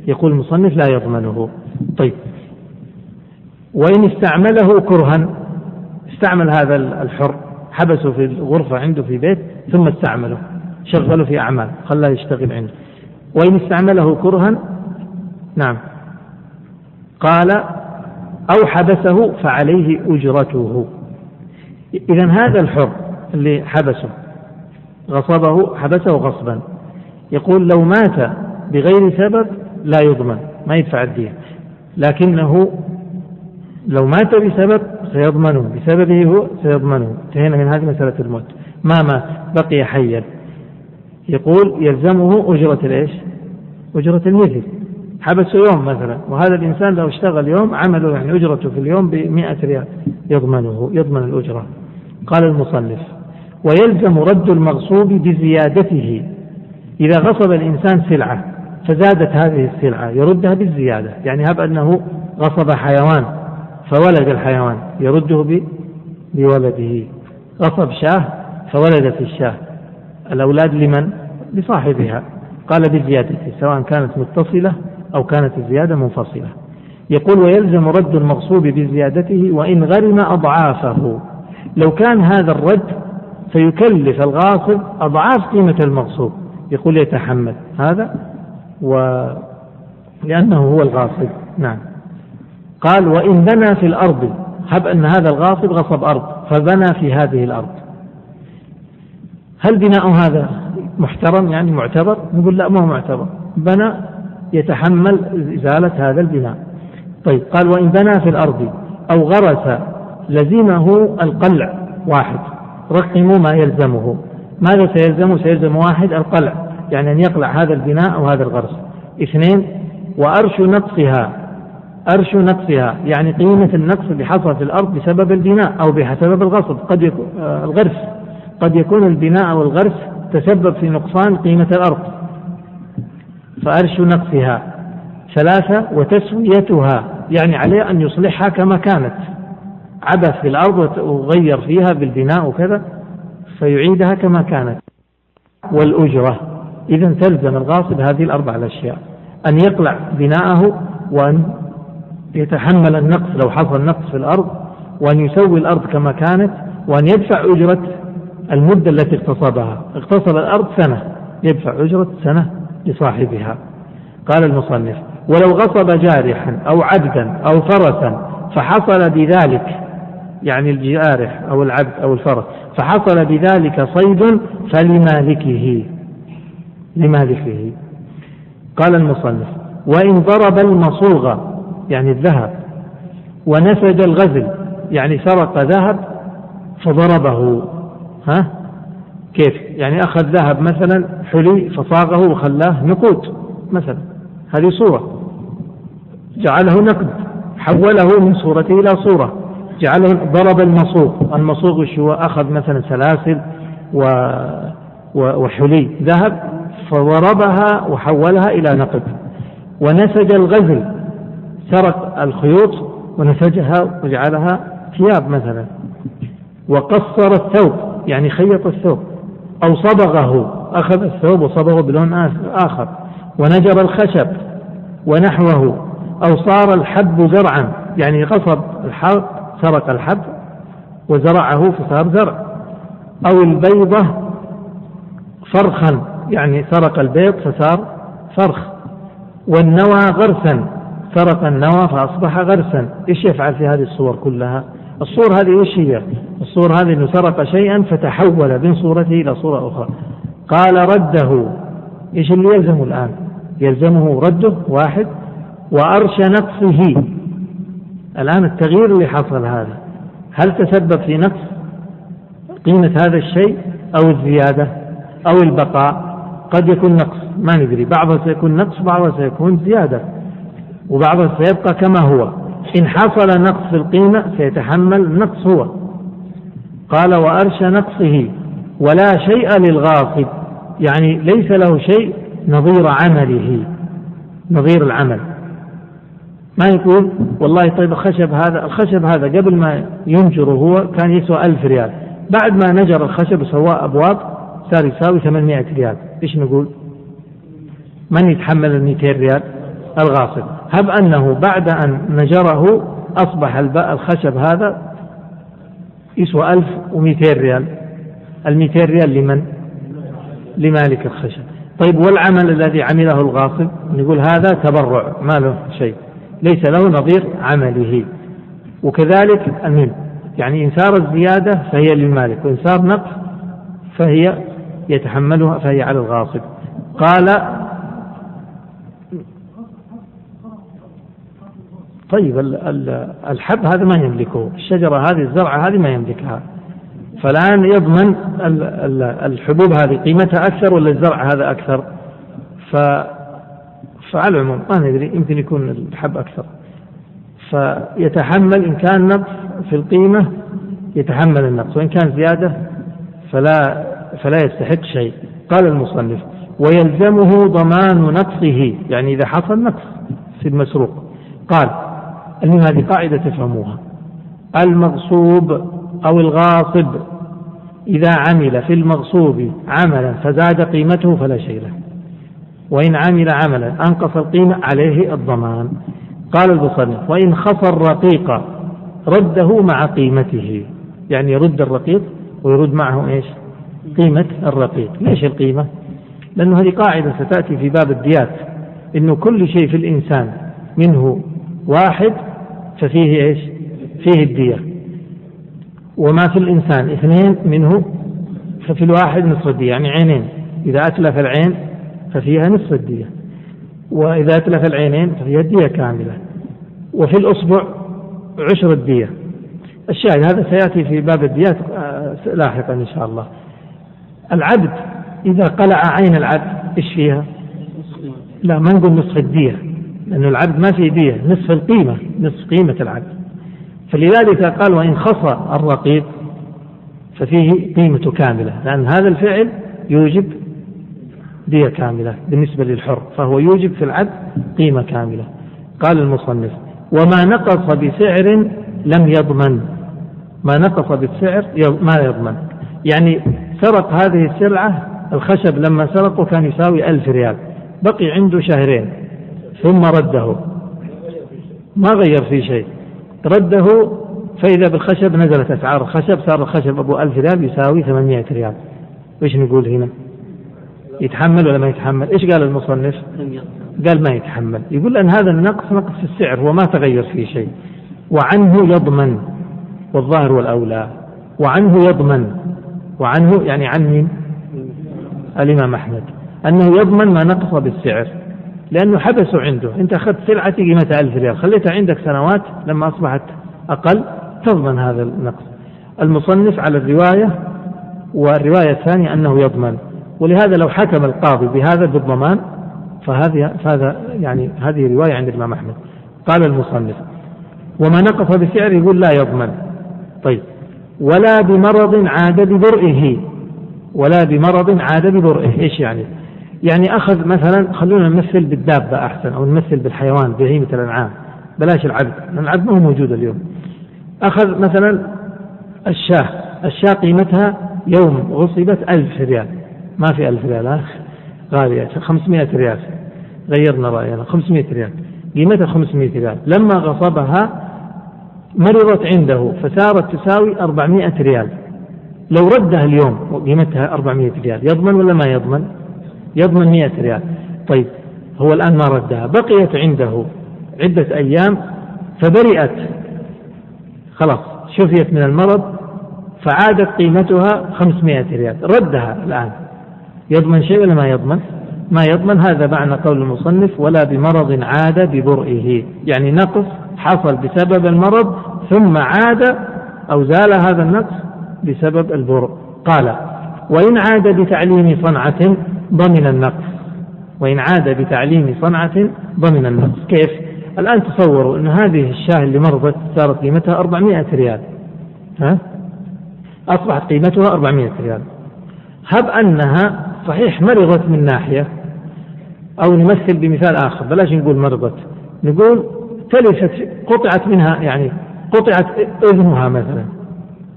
يقول المصنف لا يضمنه. طيب. وإن استعمله كرها استعمل هذا الحر حبسه في الغرفة عنده في بيت ثم استعمله شغله في أعمال خلاه يشتغل عنده. وإن استعمله كرها نعم. قال أو حبسه فعليه أجرته. إذا هذا الحر اللي حبسه غصبه حبسه غصبا. يقول لو مات بغير سبب لا يضمن ما يدفع الدين. لكنه لو مات بسبب سيضمنه بسببه هو سيضمنه. انتهينا من هذه مسألة الموت. ما مات بقي حيا. يقول يلزمه أجرة الإيش؟ أجرة المثل حبس يوم مثلا. وهذا الإنسان لو اشتغل يوم عمله يعني أجرته في اليوم بمئة ريال. يضمنه يضمن الأجرة. قال المصنف ويلزم رد المغصوب بزيادته. إذا غصب الإنسان سلعة فزادت هذه السلعة يردها بالزيادة. يعني هب أنه غصب حيوان. فولد الحيوان يرده بولده. غصب شاه فولدت الشاة. الأولاد لمن؟ لصاحبها. قال بزيادته سواء كانت متصلة أو كانت الزيادة منفصلة. يقول ويلزم رد المغصوب بزيادته وإن غرم أضعافه. لو كان هذا الرد فيكلف الغاصب أضعاف قيمة المغصوب. يقول يتحمل هذا و لأنه هو الغاصب. نعم. قال وإن بنى في الأرض هب أن هذا الغاصب غصب أرض فبنى في هذه الأرض. هل بناء هذا محترم يعني معتبر؟ نقول لا ما هو معتبر. بنى يتحمل إزالة هذا البناء. طيب قال وإن بنى في الأرض أو غرس لزمه القلع واحد. رقموا ما يلزمه. ماذا سيلزمه؟ سيلزم واحد القلع يعني أن يقلع هذا البناء أو هذا الغرس. اثنين وأرش نقصها أرش نقصها يعني قيمة النقص اللي حصل في الأرض بسبب البناء أو بسبب الغصب. قد يكون آه الغرس. قد يكون البناء أو الغرس تسبب في نقصان قيمة الأرض. فأرش نقصها ثلاثة وتسويتها يعني عليه أن يصلحها كما كانت. عبث في الأرض وغير فيها بالبناء وكذا فيعيدها كما كانت. والأجرة. إذا تلزم الغاصب هذه الأربع الأشياء أن يقلع بناءه وأن يتحمل النقص لو حصل نقص في الأرض وأن يسوي الأرض كما كانت وأن يدفع أجرة المدة التي اغتصبها اغتصب الأرض سنة يدفع أجرة سنة لصاحبها. قال المصنف ولو غصب جارحا أو عبدا أو فرسا فحصل بذلك يعني الجارح أو العبد أو الفرس فحصل بذلك صيد فلمالكه. لمالكه. قال المصنف وإن ضرب المصوغ يعني الذهب ونسج الغزل يعني سرق ذهب فضربه. ها؟ كيف؟ يعني أخذ ذهب مثلا حلي فصاغه وخلاه نقود مثلا. هذه صورة. جعله نقد. حوله من صورته إلى صورة. جعله ضرب المصوغ. المصوغ شو؟ أخذ مثلا سلاسل و وحلي ذهب فضربها وحولها إلى نقد. ونسج الغزل. سرق الخيوط ونسجها وجعلها ثياب مثلا. وقصر الثوب يعني خيط الثوب. أو صبغه أخذ الثوب وصبغه بلون آخر. ونجر الخشب ونحوه. أو صار الحب زرعا يعني غصب الحب سرق الحب وزرعه فصار زرع. أو البيضة فرخا يعني سرق البيض فصار فرخ. والنوى غرسا سرق النوى فأصبح غرسا. إيش يفعل في هذه الصور كلها؟ الصور هذه إيش هي؟ الصور هذه أنه سرق شيئا فتحول من صورته إلى صورة أخرى. قال رده. إيش اللي يلزمه الآن؟ يلزمه رده واحد وأرش نقصه. الآن التغيير اللي حصل هذا. هل تسبب في نقص قيمة هذا الشيء أو الزيادة أو البقاء؟ قد يكون نقص. ما ندري. بعضها سيكون نقص بعضها سيكون زيادة. وبعضها سيبقى كما هو. إن حصل نقص في القيمة سيتحمل النقص هو. قال وأرش نقصه ولا شيء للغاصب. يعني ليس له شيء نظير عمله. نظير العمل. ما يقول والله طيب الخشب هذا الخشب هذا قبل ما ينجره هو كان يسوى ألف ريال. بعد ما نجر الخشب وسواه أبواب صار يساوي 800 ريال. إيش نقول؟ من يتحمل ال 200 ريال؟ الغاصب. هب أنه بعد أن نجره أصبح الخشب هذا يسوى 1200 ريال. ال 200 ريال لمن؟ لمالك الخشب. طيب والعمل الذي عمله الغاصب؟ نقول هذا تبرع ما له شيء. ليس له نظير عمله. وكذلك المن يعني إن صارت زيادة فهي للمالك وإن صار نقص فهي يتحملها فهي على الغاصب. قال طيب الحب هذا ما يملكه الشجرة هذه الزرعة هذه ما يملكها. فالآن يضمن الحبوب هذه قيمتها أكثر ولا الزرع هذا أكثر؟ ف فعلى العموم ما ندري يمكن يكون الحب أكثر. فيتحمل إن كان نقص في القيمة يتحمل النقص وإن كان زيادة فلا فلا يستحق شيء. قال المصنف ويلزمه ضمان نقصه يعني إذا حصل نقص في المسروق. قال المهم هذه قاعدة تفهموها. المغصوب أو الغاصب إذا عمل في المغصوب عملا فزاد قيمته فلا شيء له. وإن عمل عملا أنقص القيمة عليه الضمان. قال المصنف وإن خصى الرقيق رده مع قيمته. يعني يرد الرقيق ويرد معه إيش؟ قيمة الرقيق، ليش القيمة؟ لأنه هذه قاعدة ستأتي في باب الديات. إنه كل شيء في الإنسان منه واحد ففيه إيش؟ فيه الدية. وما في الإنسان اثنين منه ففي الواحد نصف الدية يعني عينين. إذا أتلف العين ففيها نصف الدية. وإذا أتلف العينين ففيها الدية كاملة. وفي الأصبع عشر الدية. الشاهد هذا سيأتي في باب الديات آه، لاحقا إن شاء الله. العبد إذا قلع عين العبد إيش فيها؟ لا ما نقول نصف الدية. لأنه العبد ما فيه دية نصف القيمة نصف قيمة العبد. فلذلك قال وإن خصى الرقيق ففيه قيمة كاملة. لأن هذا الفعل يوجب دية كاملة بالنسبة للحر فهو يوجب في العبد قيمة كاملة. قال المصنف وما نقص بسعر لم يضمن. ما نقص بالسعر ما يضمن. يعني سرق هذه السلعة الخشب لما سرقه كان يساوي ألف ريال بقي عنده شهرين. ثم رده. ما غير في شيء. رده فإذا بالخشب نزلت أسعار الخشب صار الخشب أبو ألف ريال يساوي ثمانية ريال. وإيش نقول هنا؟ يتحمل ولا ما يتحمل؟ إيش قال المصنف؟ قال ما يتحمل. يقول لأن هذا النقص نقص في السعر هو ما تغير فيه شيء. وعنه يضمن والظاهر والأولى. وعنه يضمن. وعنه يعني عن مين؟ الإمام أحمد. أنه يضمن ما نقص بالسعر. لأنه حبسه عنده. أنت أخذت سلعة قيمتها ألف ريال. خليتها عندك سنوات لما أصبحت أقل تضمن هذا النقص. المصنف على الرواية والرواية الثانية أنه يضمن. ولهذا لو حكم القاضي بهذا بالضمان فهذه فهذا يعني هذه رواية عند الإمام أحمد. قال المصنف وما نقص بسعر يقول لا يضمن. طيب. ولا بمرض عاد ببرئه. ولا بمرض عاد ببرئه. إيش يعني؟ يعني أخذ مثلا خلونا نمثل بالدابة أحسن أو نمثل بالحيوان بهيمه الأنعام. بلاش العبد العبد ما هو موجود اليوم. أخذ مثلا الشاة. الشاة قيمتها يوم غصبت ألف ريال. ما في ألف ريال غالية 500 ريال. غيرنا رأينا. 500 ريال. قيمتها 500 ريال. لما غصبها مرضت عنده فصارت تساوي 400 ريال. لو ردها اليوم وقيمتها 400 ريال. يضمن ولا ما يضمن؟ يضمن 100 ريال. طيب هو الآن ما ردها؟ بقيت عنده عدة أيام فبرئت. خلاص شفيت من المرض فعادت قيمتها 500 ريال. ردها الآن. يضمن شيء ولا ما يضمن؟ ما يضمن. هذا معنى قول المصنف ولا بمرض عاد ببرئه. يعني نقص حصل بسبب المرض ثم عاد أو زال هذا النقص بسبب البرء. قال وإن عاد بتعليم صنعة ضمن النقص. وإن عاد بتعليم صنعة ضمن النقص. كيف؟ الآن تصوروا أن هذه الشاة اللي مرضت صارت قيمتها 400 ريال. ها؟ أصبحت قيمتها 400 ريال. هب أنها صحيح مرضت من ناحية أو نمثل بمثال آخر بلاش نقول مرضت. نقول تلفت قطعت منها يعني قطعت أذنها مثلا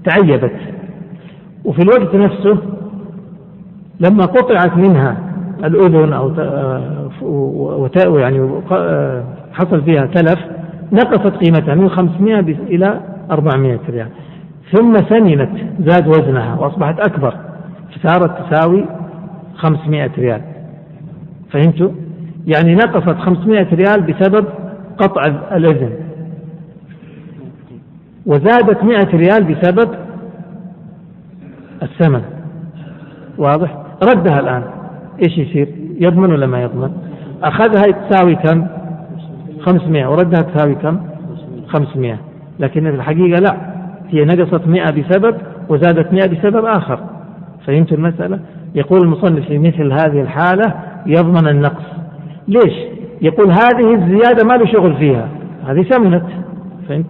تعيبت. وفي الوقت نفسه لما قطعت منها الأذن أو يعني حصل فيها تلف نقصت قيمتها من 500 إلى 400 ريال ثم سمنت زاد وزنها وأصبحت أكبر فصارت تساوي 500 ريال فهمتوا؟ يعني نقصت 500 ريال بسبب قطع الأذن وزادت 100 ريال بسبب الثمن واضح؟ ردها الآن إيش يصير؟ يضمن ولا ما يضمن؟ أخذها تساوي كم؟ 500 وردها تساوي كم؟ 500 لكن في الحقيقة لا هي نقصت 100 بسبب وزادت 100 بسبب آخر فهمت المسألة؟ يقول المصنف في مثل هذه الحالة يضمن النقص ليش؟ يقول هذه الزيادة ما له شغل فيها هذه سمنت فهمت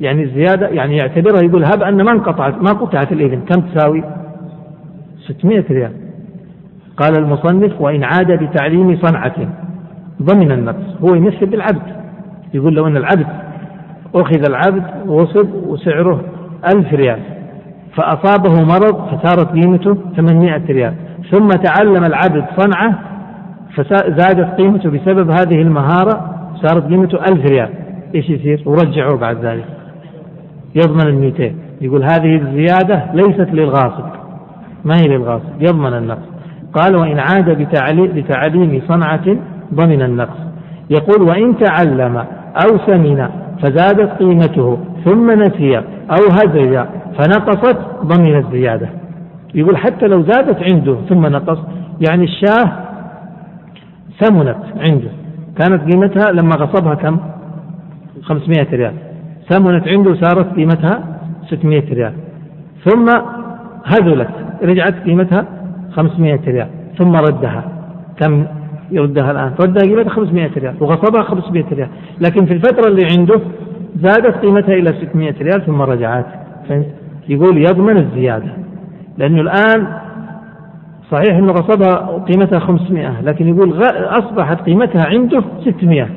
يعني الزيادة يعني يعتبرها يقول هب أن ما انقطعت ما قطعت الإذن كم تساوي 600 ريال قال المصنف وإن عاد بتعليم صنعة ضمن النقص. هو يمثل بالعبد. يقول لو أن العبد أخذ العبد وصب وسعره ألف ريال فأصابه مرض فصارت قيمته 800 ريال ثم تعلم العبد صنعة فزادت قيمته بسبب هذه المهارة صارت قيمته ألف ريال. إيش يصير؟ ورجعوه بعد ذلك. يضمن الميتين. يقول هذه الزيادة ليست للغاصب. ما هي للغاصب؟ يضمن النقص. قال وإن عاد بتعليم صنعة ضمن النقص. يقول وإن تعلم أو سمن فزادت قيمته ثم نسي أو هزج فنقصت ضمن الزيادة. يقول حتى لو زادت عنده ثم نقص يعني الشاه ثمنت عنده. كانت قيمتها لما غصبها كم؟ 500 ريال. ثمنت عنده صارت قيمتها 600 ريال. ثم هذلت رجعت قيمتها 500 ريال. ثم ردها. كم يردها الآن؟ ردها قيمتها 500 ريال. وغصبها 500 ريال. لكن في الفترة اللي عنده زادت قيمتها إلى 600 ريال ثم رجعت. فهمت؟ يقول يضمن الزيادة. لأنه الآن صحيح أنه غصبها قيمتها 500 لكن يقول أصبحت قيمتها عنده 600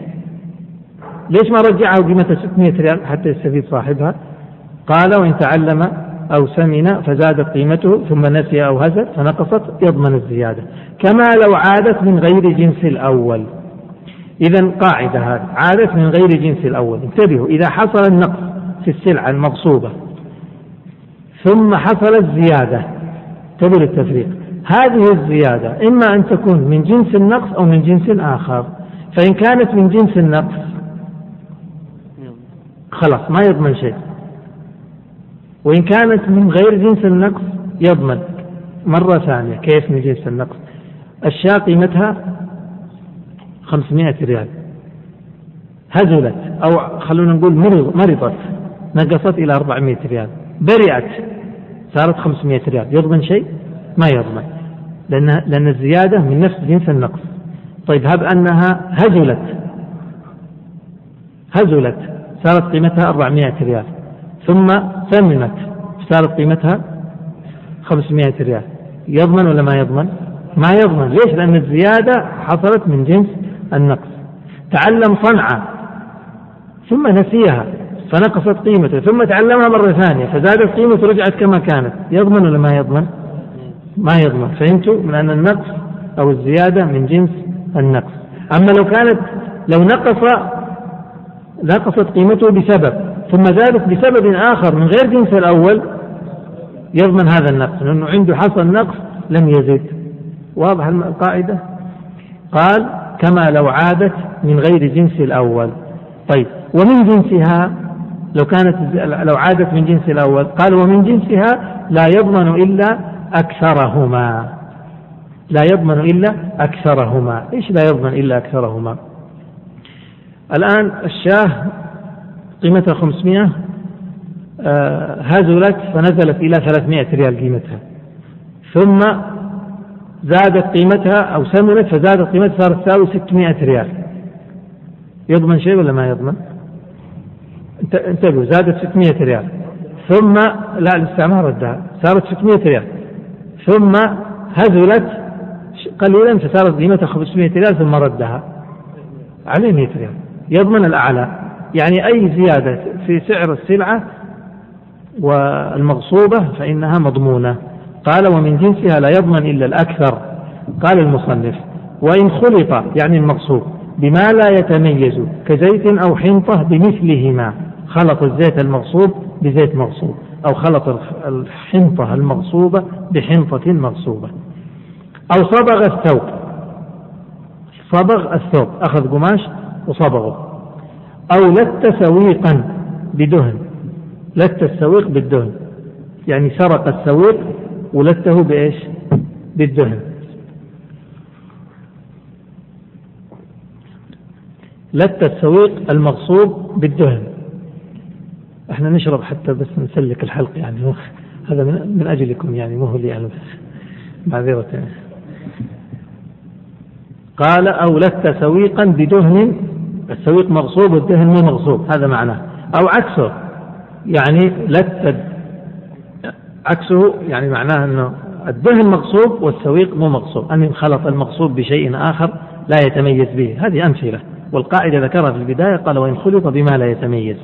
ليش ما رجعها قيمتها 600 ريال حتى يستفيد صاحبها؟ قال وإن تعلم أو سمن فزادت قيمته ثم نسي أو هزت فنقصت يضمن الزيادة. كما لو عادت من غير جنس الأول. إذا قاعدة هذه عادت من غير جنس الأول. انتبهوا إذا حصل النقص في السلعة المغصوبة ثم حصلت زيادة انتبهوا للتفريق. هذه الزيادة إما أن تكون من جنس النقص أو من جنس آخر. فإن كانت من جنس النقص خلاص ما يضمن شيء. وإن كانت من غير جنس النقص يضمن. مرة ثانية كيف من جنس النقص؟ الشاة قيمتها 500 ريال. هزلت أو خلونا نقول مرضت نقصت إلى 400 ريال. برئت صارت 500 ريال. يضمن شيء؟ ما يضمن لأن لأن الزيادة من نفس جنس النقص. طيب هب أنها هزلت. هزلت صارت قيمتها 400 ريال. ثم ثمنت. صارت قيمتها 500 ريال. يضمن ولا ما يضمن؟ ما يضمن. ليش؟ لأن الزيادة حصلت من جنس النقص. تعلم صنعة ثم نسيها. فنقصت قيمته. ثم تعلمها مرة ثانية. فزادت قيمته رجعت كما كانت. يضمن ولا ما يضمن؟ ما يضمن. فهمتوا؟ من أن النقص أو الزيادة من جنس النقص. أما لو كانت لو نقص نقصت قيمته بسبب ثم زادت بسبب آخر من غير جنس الأول يضمن هذا النقص لأنه عنده حصل نقص لم يزد. واضح القاعدة؟ قال كما لو عادت من غير جنس الأول. طيب ومن جنسها؟ لو كانت لو عادت من جنس الأول. قال ومن جنسها لا يضمن إلا أكثرهما. لا يضمن إلا أكثرهما. إيش لا يضمن إلا أكثرهما؟ الآن الشاة قيمتها 500 آه هزلت فنزلت إلى 300 ريال قيمتها. ثم زادت قيمتها أو سمنت فزادت قيمتها صارت تساوي 600 ريال. يضمن شيء ولا ما يضمن؟ انتبهوا زادت 600 ريال. ثم لا ما ردها صارت 600 ريال. ثم هزلت قليلا فصارت قيمتها 500 ريال ثم ردها عليه 100 ريال. يضمن الأعلى. يعني أي زيادة في سعر السلعة والمغصوبة فإنها مضمونة. قال ومن جنسها لا يضمن إلا الأكثر. قال المصنف وإن خلط يعني المغصوب بما لا يتميز كزيت أو حنطة بمثلهما. خلط الزيت المغصوب بزيت مغصوب أو خلط الحنطة المغصوبة بحنطة مغصوبة أو صبغ الثوب. صبغ الثوب. أخذ قماش وصبغه. أو لت سويقا بدهن. لت السويق بالدهن. يعني سرق السويق ولته بإيش؟ بالدهن. لت السويق المغصوب بالدهن. إحنا نشرب حتى بس نسلك الحلق يعني. هذا من أجلكم يعني مو لي أنا بس معذرة. قال أولدت سويقا بدهن السويق مغصوب والدهن مو مغصوب هذا معناه. أو عكسه يعني لت عكسه يعني معناه أنه الدهن مغصوب والسويق مو مغصوب. أن خلط المغصوب بشيء آخر لا يتميز به هذه أمثلة. والقاعدة ذكرها في البداية قال وإن خلط بما لا يتميز.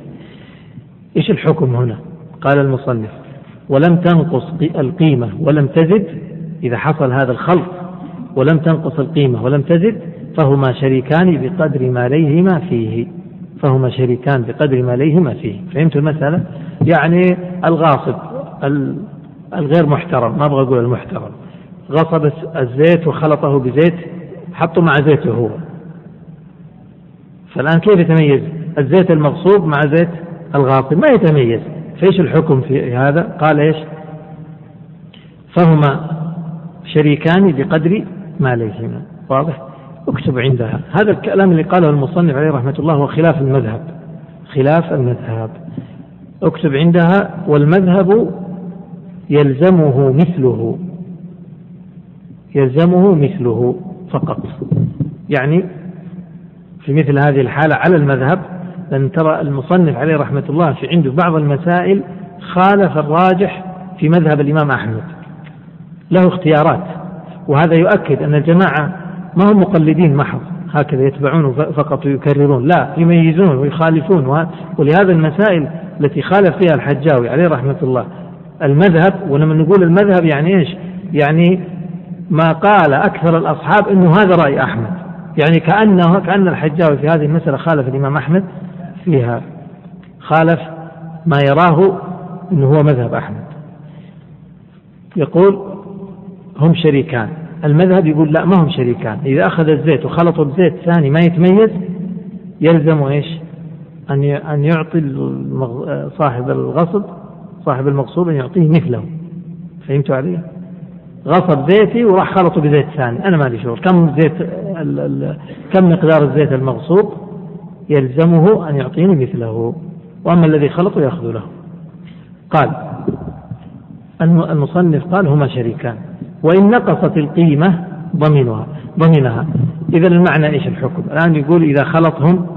إيش الحكم هنا؟ قال المصنف ولم تنقص القيمة ولم تزد إذا حصل هذا الخلط ولم تنقص القيمة ولم تزد فهما شريكان بقدر ما ليهما فيه. فهما شريكان بقدر ما ليهما فيه. فهمت المسألة؟ يعني الغاصب الغير محترم ما أبغى أقول المحترم. غصب الزيت وخلطه بزيت حطه مع زيته هو. فالآن كيف يتميز؟ الزيت المغصوب مع زيت الغاصب. ما يتميز. فإيش الحكم في هذا؟ قال إيش؟ فهما شريكان بقدر ما ليهما. واضح؟ اكتب عندها. هذا الكلام اللي قاله المصنف عليه رحمة الله هو خلاف المذهب. خلاف المذهب. اكتب عندها والمذهب يلزمه مثله. يلزمه مثله فقط. يعني في مثل هذه الحالة على المذهب لأن ترى المصنف عليه رحمة الله في عنده بعض المسائل خالف الراجح في مذهب الإمام أحمد. له اختيارات. وهذا يؤكد أن الجماعة ما هم مقلدين محض هكذا يتبعون فقط ويكررون. لا يميزون ويخالفون. ولهذا المسائل التي خالف فيها الحجاوي عليه رحمة الله المذهب ولما نقول المذهب يعني إيش؟ يعني ما قال أكثر الأصحاب أنه هذا رأي أحمد. يعني كأنه كأن الحجاوي في هذه المسألة خالف الإمام أحمد فيها. خالف ما يراه أنه هو مذهب أحمد. يقول هم شريكان. المذهب يقول لا ما هم شريكان. إذا أخذ الزيت وخلطه بزيت ثاني ما يتميز يلزم إيش؟ أن أن يعطي صاحب الغصب صاحب المغصوب أن يعطيه مثله. فهمتوا علي؟ غصب زيتي وراح خلطه بزيت ثاني. أنا ما لي شغل كم زيت ال ال كم مقدار الزيت المغصوب يلزمه أن يعطيني مثله. وأما الذي خلطه يأخذ له. قال المصنف قال هما شريكان. وإن نقصت القيمة ضمنها ضمنها. إذا المعنى إيش الحكم؟ الآن يقول إذا خلطهم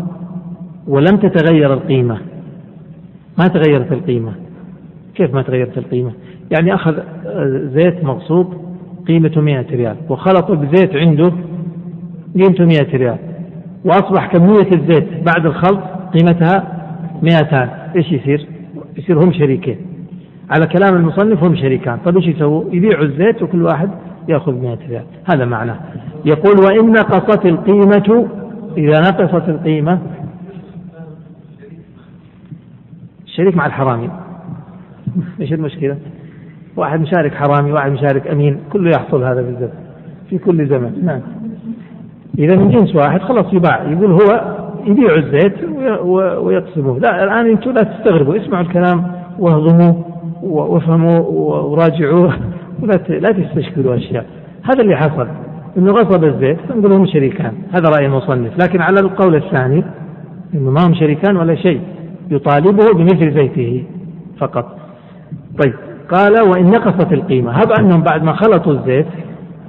ولم تتغير القيمة. ما تغيرت القيمة. كيف ما تغيرت القيمة؟ يعني أخذ زيت مغصوب قيمته 100 ريال وخلطه بزيت عنده قيمته 100 ريال وأصبح كمية الزيت بعد الخلط قيمتها 200 إيش يصير؟ يصير هم شريكين. على كلام المصنف هم شريكان. طيب إيش يسووا؟ يبيعوا الزيت وكل واحد يأخذ 100 ريال. هذا معناه. يقول وإن نقصت القيمة إذا نقصت القيمة شريك مع الحرامي. إيش المشكلة؟ واحد مشارك حرامي واحد مشارك أمين كله يحصل هذا بالزمن في كل زمن. نعم. إذا من جنس واحد خلاص يباع يقول هو يبيع الزيت ويقسموه. لا الآن أنتم لا تستغربوا اسمعوا الكلام واهضموه. وافهموا وراجعوه. ولا لا تستشكلوا أشياء. هذا اللي حصل. إنه غصب الزيت نقول هم شريكان. هذا رأي المصنف. لكن على القول الثاني إنه ما هم شريكان ولا شيء. يطالبه بمثل زيته فقط. طيب. قال وإن نقصت القيمة. هب أنهم بعد ما خلطوا الزيت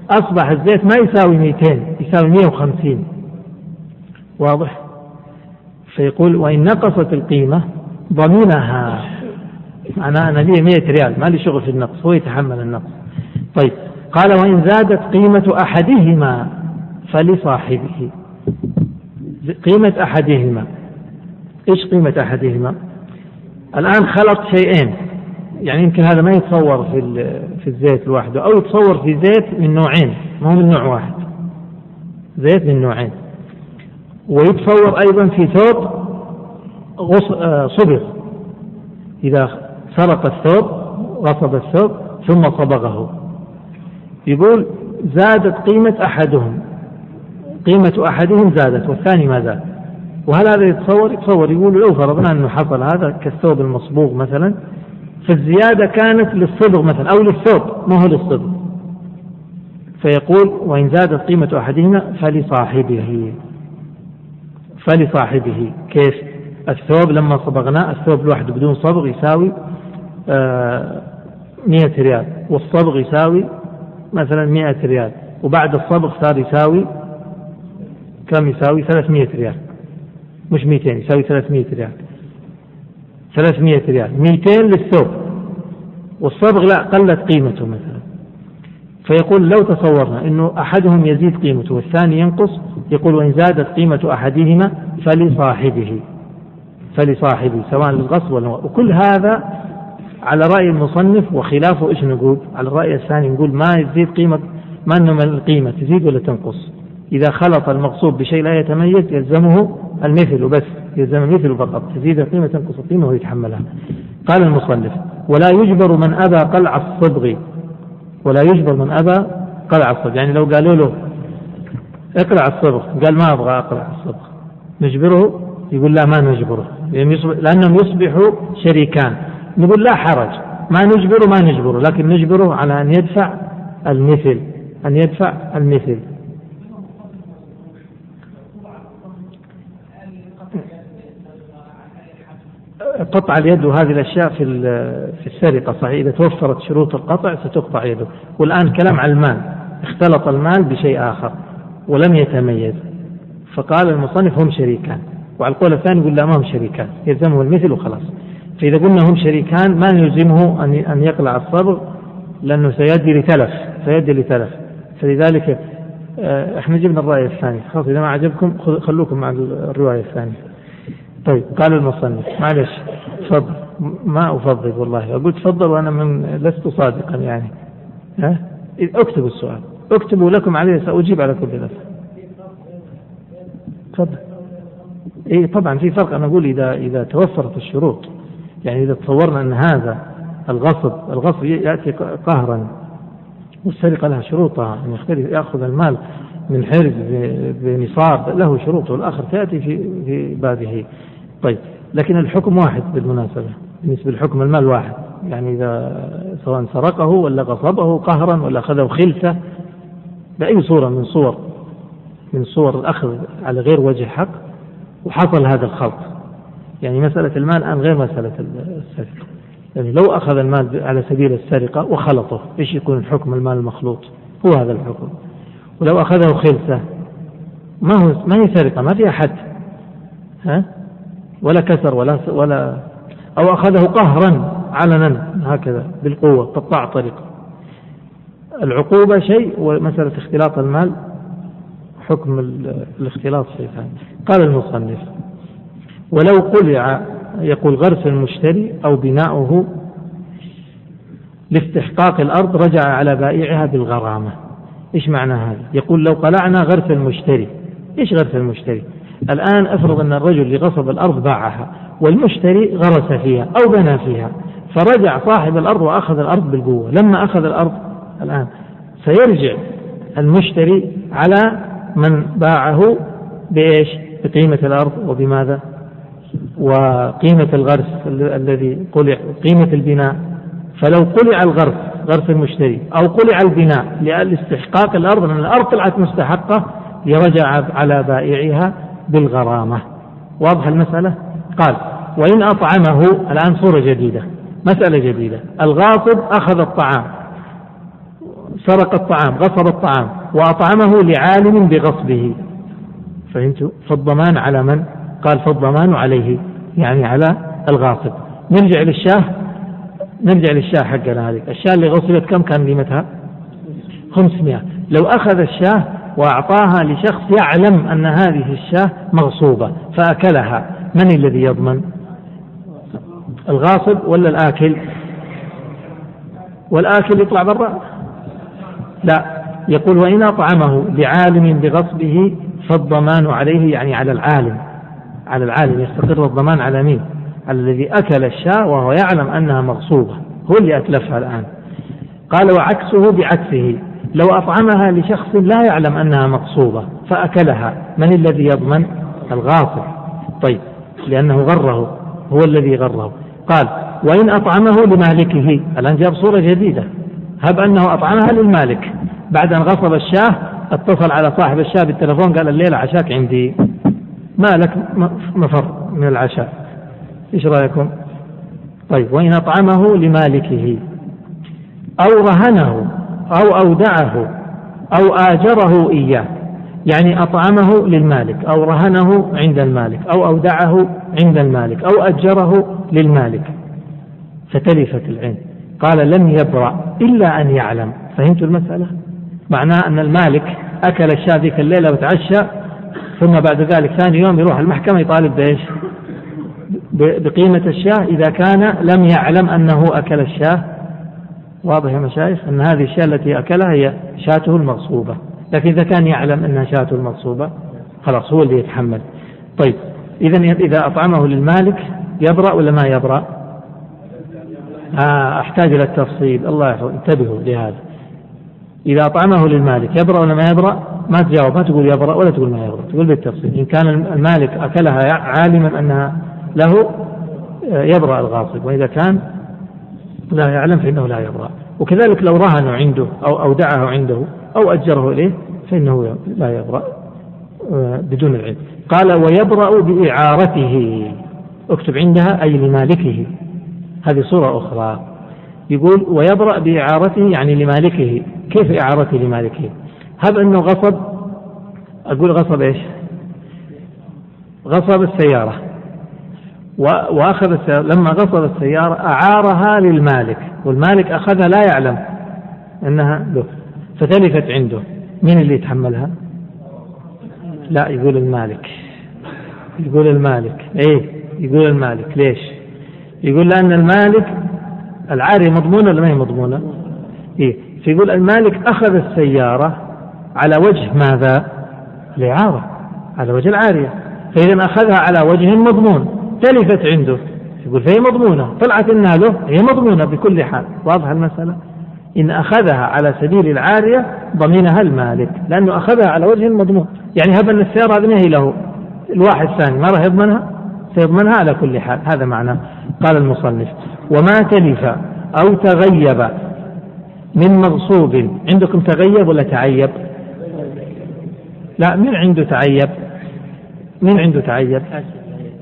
أصبح الزيت ما يساوي 200 يساوي 150 واضح؟ فيقول وإن نقصت القيمة ضمنها معناه أنا لي 100 ريال ما لي شغل في النقص هو يتحمل النقص. طيب قال وإن زادت قيمة أحدهما فلصاحبه. قيمة أحدهما إيش قيمة أحدهما؟ الآن خلط شيئين يعني يمكن هذا ما يتصور في في الزيت لوحده أو يتصور في زيت من نوعين ما هو من نوع واحد. زيت من نوعين. ويتصور أيضا في ثوب آه، صبغ. إذا سرق الثوب غصب الثوب ثم صبغه. يقول زادت قيمة أحدهم. قيمة أحدهم زادت والثاني ما زاد. وهل هذا يتصور؟ يتصور. يقول لو فرضنا أنه حصل هذا كالثوب المصبوغ مثلا فالزيادة كانت للصبغ مثلا أو للثوب ما هو للصبغ. فيقول وإن زادت قيمة أحدهما فلصاحبه. فلصاحبه. كيف؟ الثوب لما صبغناه الثوب لوحده بدون صبغ يساوي مئة ريال والصبغ يساوي مثلا مئة ريال وبعد الصبغ صار يساوي كم؟ يساوي 300 ريال. مش 200 يساوي 300 ريال. 300 ريال. 200 للثوب. والصبغ لا قلت قيمته مثلا. فيقول لو تصورنا إنه أحدهم يزيد قيمته والثاني ينقص يقول وإن زادت قيمة أحدهما فلصاحبه. فلصاحبه سواء للغصب ولا وكل هذا على رأي المصنف وخلافه إيش نقول؟ على الرأي الثاني نقول ما يزيد قيمه ما انه القيمة تزيد ولا تنقص؟ إذا خلط المقصود بشيء لا يتميز يلزمه المثل وبس يلزم المثل فقط. تزيد القيمة تنقص القيمة ويتحملها. قال المصنف ولا يجبر من أبى قلع الصبغ ولا يجبر من أبى قلع الصبغ يعني لو قالوا له اقلع الصبغ قال ما أبغى أقلع الصبغ نجبره؟ يقول لا ما نجبره. لأنهم يصبحوا شريكان. نقول لا حرج. ما نجبره ما نجبره لكن نجبره على أن يدفع المثل أن يدفع المثل. قطع اليد وهذه الأشياء في في السرقة صحيح. إذا توفرت شروط القطع ستقطع يده. والآن كلام على المال. اختلط المال بشيء آخر ولم يتميز. فقال المصنف هم شريكان. وعلى القول الثاني يقول لا ما هم شريكان. يلزمه المثل وخلاص. فإذا قلنا هم شريكان ما يلزمه أن أن يقلع الصبغ لأنه سيؤدي لتلف سيؤدي لتلف. فلذلك آه، إحنا جبنا الرأي الثاني. خلاص إذا ما عجبكم خلوكم مع الرواية الثانية. طيب قال المصنف معلش تفضل. ما أفضل والله أقول تفضل وأنا من لست صادقا يعني. ها؟ اكتبوا السؤال. اكتبوا لكم عليه سأجيب على كل ذلك تفضل. اي طبعا في فرق أنا أقول إذا إذا توفرت الشروط. يعني إذا تصورنا أن هذا الغصب الغصب يأتي قهرا والسرقه لها شروطها ان يختلف يأخذ المال من حرز بنصاب له شروط والاخر تأتي في في بابه. طيب لكن الحكم واحد بالمناسبة بالنسبة للحكم المال واحد. يعني إذا سواء سرقه ولا غصبه قهرا ولا أخذه خلفة بأي صورة من صور من صور الأخذ على غير وجه حق وحصل هذا الخلط. يعني مسألة المال الآن غير مسألة السرقة. يعني لو أخذ المال على سبيل السرقة وخلطه إيش يكون الحكم المال المخلوط؟ هو هذا الحكم. ولو أخذه خلفة ما هو ما هي سرقة؟ ما فيها حد. ها؟ ولا كسر ولا ولا أو أخذه قهرا علنا هكذا بالقوة قطع طريق العقوبة شيء ومسألة اختلاط المال حكم الاختلاط شيء ثاني. قال المصنف ولو قلع يقول غرس المشتري أو بناؤه لاستحقاق الأرض رجع على بائعها بالغرامة. إيش معنى هذا؟ يقول لو قلعنا غرس المشتري. إيش غرس المشتري؟ الآن أفرض أن الرجل اللي غصب الأرض باعها والمشتري غرس فيها أو بنى فيها فرجع صاحب الأرض وأخذ الأرض بالقوة. لما أخذ الأرض الآن سيرجع المشتري على من باعه بإيش؟ بقيمة الأرض. وبماذا؟ وقيمة الغرس الذي قلع قيمة البناء. فلو قلع الغرس غرس المشتري أو قلع البناء لاستحقاق الأرض لأن الأرض طلعت مستحقة يرجع على بائعها بالغرامة. واضح المسألة؟ قال وإن أطعمه الآن صورة جديدة مسألة جديدة. الغاصب أخذ الطعام سرق الطعام غصب الطعام وأطعمه لعالم بغصبه. فهمت فالضمان على من؟ قال فالضمان عليه يعني على الغاصب. نرجع للشاه. نرجع للشاه حقنا هذه. الشاه اللي غصبت كم كان قيمتها؟ 500 لو أخذ الشاه وأعطاها لشخص يعلم أن هذه الشاة مغصوبة فأكلها. من الذي يضمن؟ الغاصب ولا الآكل؟ والآكل يطلع برا؟ لا. يقول وإن أطعمه لعالم بغصبه فالضمان عليه يعني على العالم. على العالم يستقر الضمان على مين؟ على الذي أكل الشاة وهو يعلم أنها مغصوبة. هو اللي أتلفها الآن. قال وعكسه بعكسه. لو أطعمها لشخص لا يعلم أنها مقصوبة فأكلها. من الذي يضمن؟ الغاصب. طيب لأنه غره. هو الذي غره. قال وإن أطعمه لمالكه. الآن جاب صورة جديدة. هب أنه أطعمها للمالك. بعد أن غصب الشاة اتصل على صاحب الشاة بالتلفون قال الليلة عشاك عندي. ما لك مفر من العشاء؟ إيش رأيكم؟ طيب وإن أطعمه لمالكه أو رهنه أو أودعه أو آجره إياه يعني أطعمه للمالك أو رهنه عند المالك أو أودعه عند المالك أو أجره للمالك. فتلفت العين. قال لم يبرأ إلا أن يعلم. فهمت المسألة؟ معناه أن المالك أكل الشاة ذيك الليلة وتعشى ثم بعد ذلك ثاني يوم يروح المحكمة يطالب بإيش؟ بقيمة الشاة. إذا كان لم يعلم أنه أكل الشاة واضح يا مشايخ؟ أن هذه الشاة التي أكلها هي شاته المغصوبة. لكن إذا كان يعلم أنها شاته المغصوبة خلاص هو اللي يتحمل. طيب إذا إذا أطعمه للمالك يبرأ ولا ما يبرأ؟ آه أحتاج إلى التفصيل. الله يحفظ انتبهوا لهذا. إذا أطعمه للمالك يبرأ ولا ما يبرأ؟ ما تجاوب ما تقول يبرأ ولا تقول ما يبرأ تقول بالتفصيل. إن كان المالك أكلها عالما أنها له آه، يبرأ الغاصب وإذا كان لا يعلم فإنه لا يبرأ. وكذلك لو رهنوا عنده أو أودعه عنده أو أجره إليه فإنه لا يبرأ آه، بدون العلم. قال ويبرأ بإعارته. اكتب عندها أي لمالكه. هذه صورة أخرى. يقول ويبرأ بإعارته يعني لمالكه. كيف إعارته لمالكه؟ هب أنه غصب. أقول غصب إيش؟ غصب السيارة. وأخذ السيارة لما غصب السيارة أعارها للمالك والمالك أخذها لا يعلم أنها له فتلفت عنده. من اللي يتحملها؟ لا يقول المالك. يقول المالك. إيه يقول المالك. ليش؟ يقول لأن المالك العارية مضمونة ولا ما هي مضمونة؟ إيه فيقول المالك أخذ السيارة على وجه ماذا؟ الإعارة على وجه العارية. فإذا أخذها على وجه مضمون. تلفت عنده. يقول فهي مضمونة. طلعت إنها له هي مضمونة بكل حال. واضحة المسألة؟ إن أخذها على سبيل العارية ضمنها المالك لأنه أخذها على وجه مضمون. يعني هب أن السيارة هذه هي له. الواحد الثاني ما راح يضمنها سيضمنها على كل حال. هذا معنى. قال المصنف وما تلف أو تغيب من مغصوب. عندكم تغيب ولا تعيب؟ لا من عنده تعيب؟ من عنده تعيب؟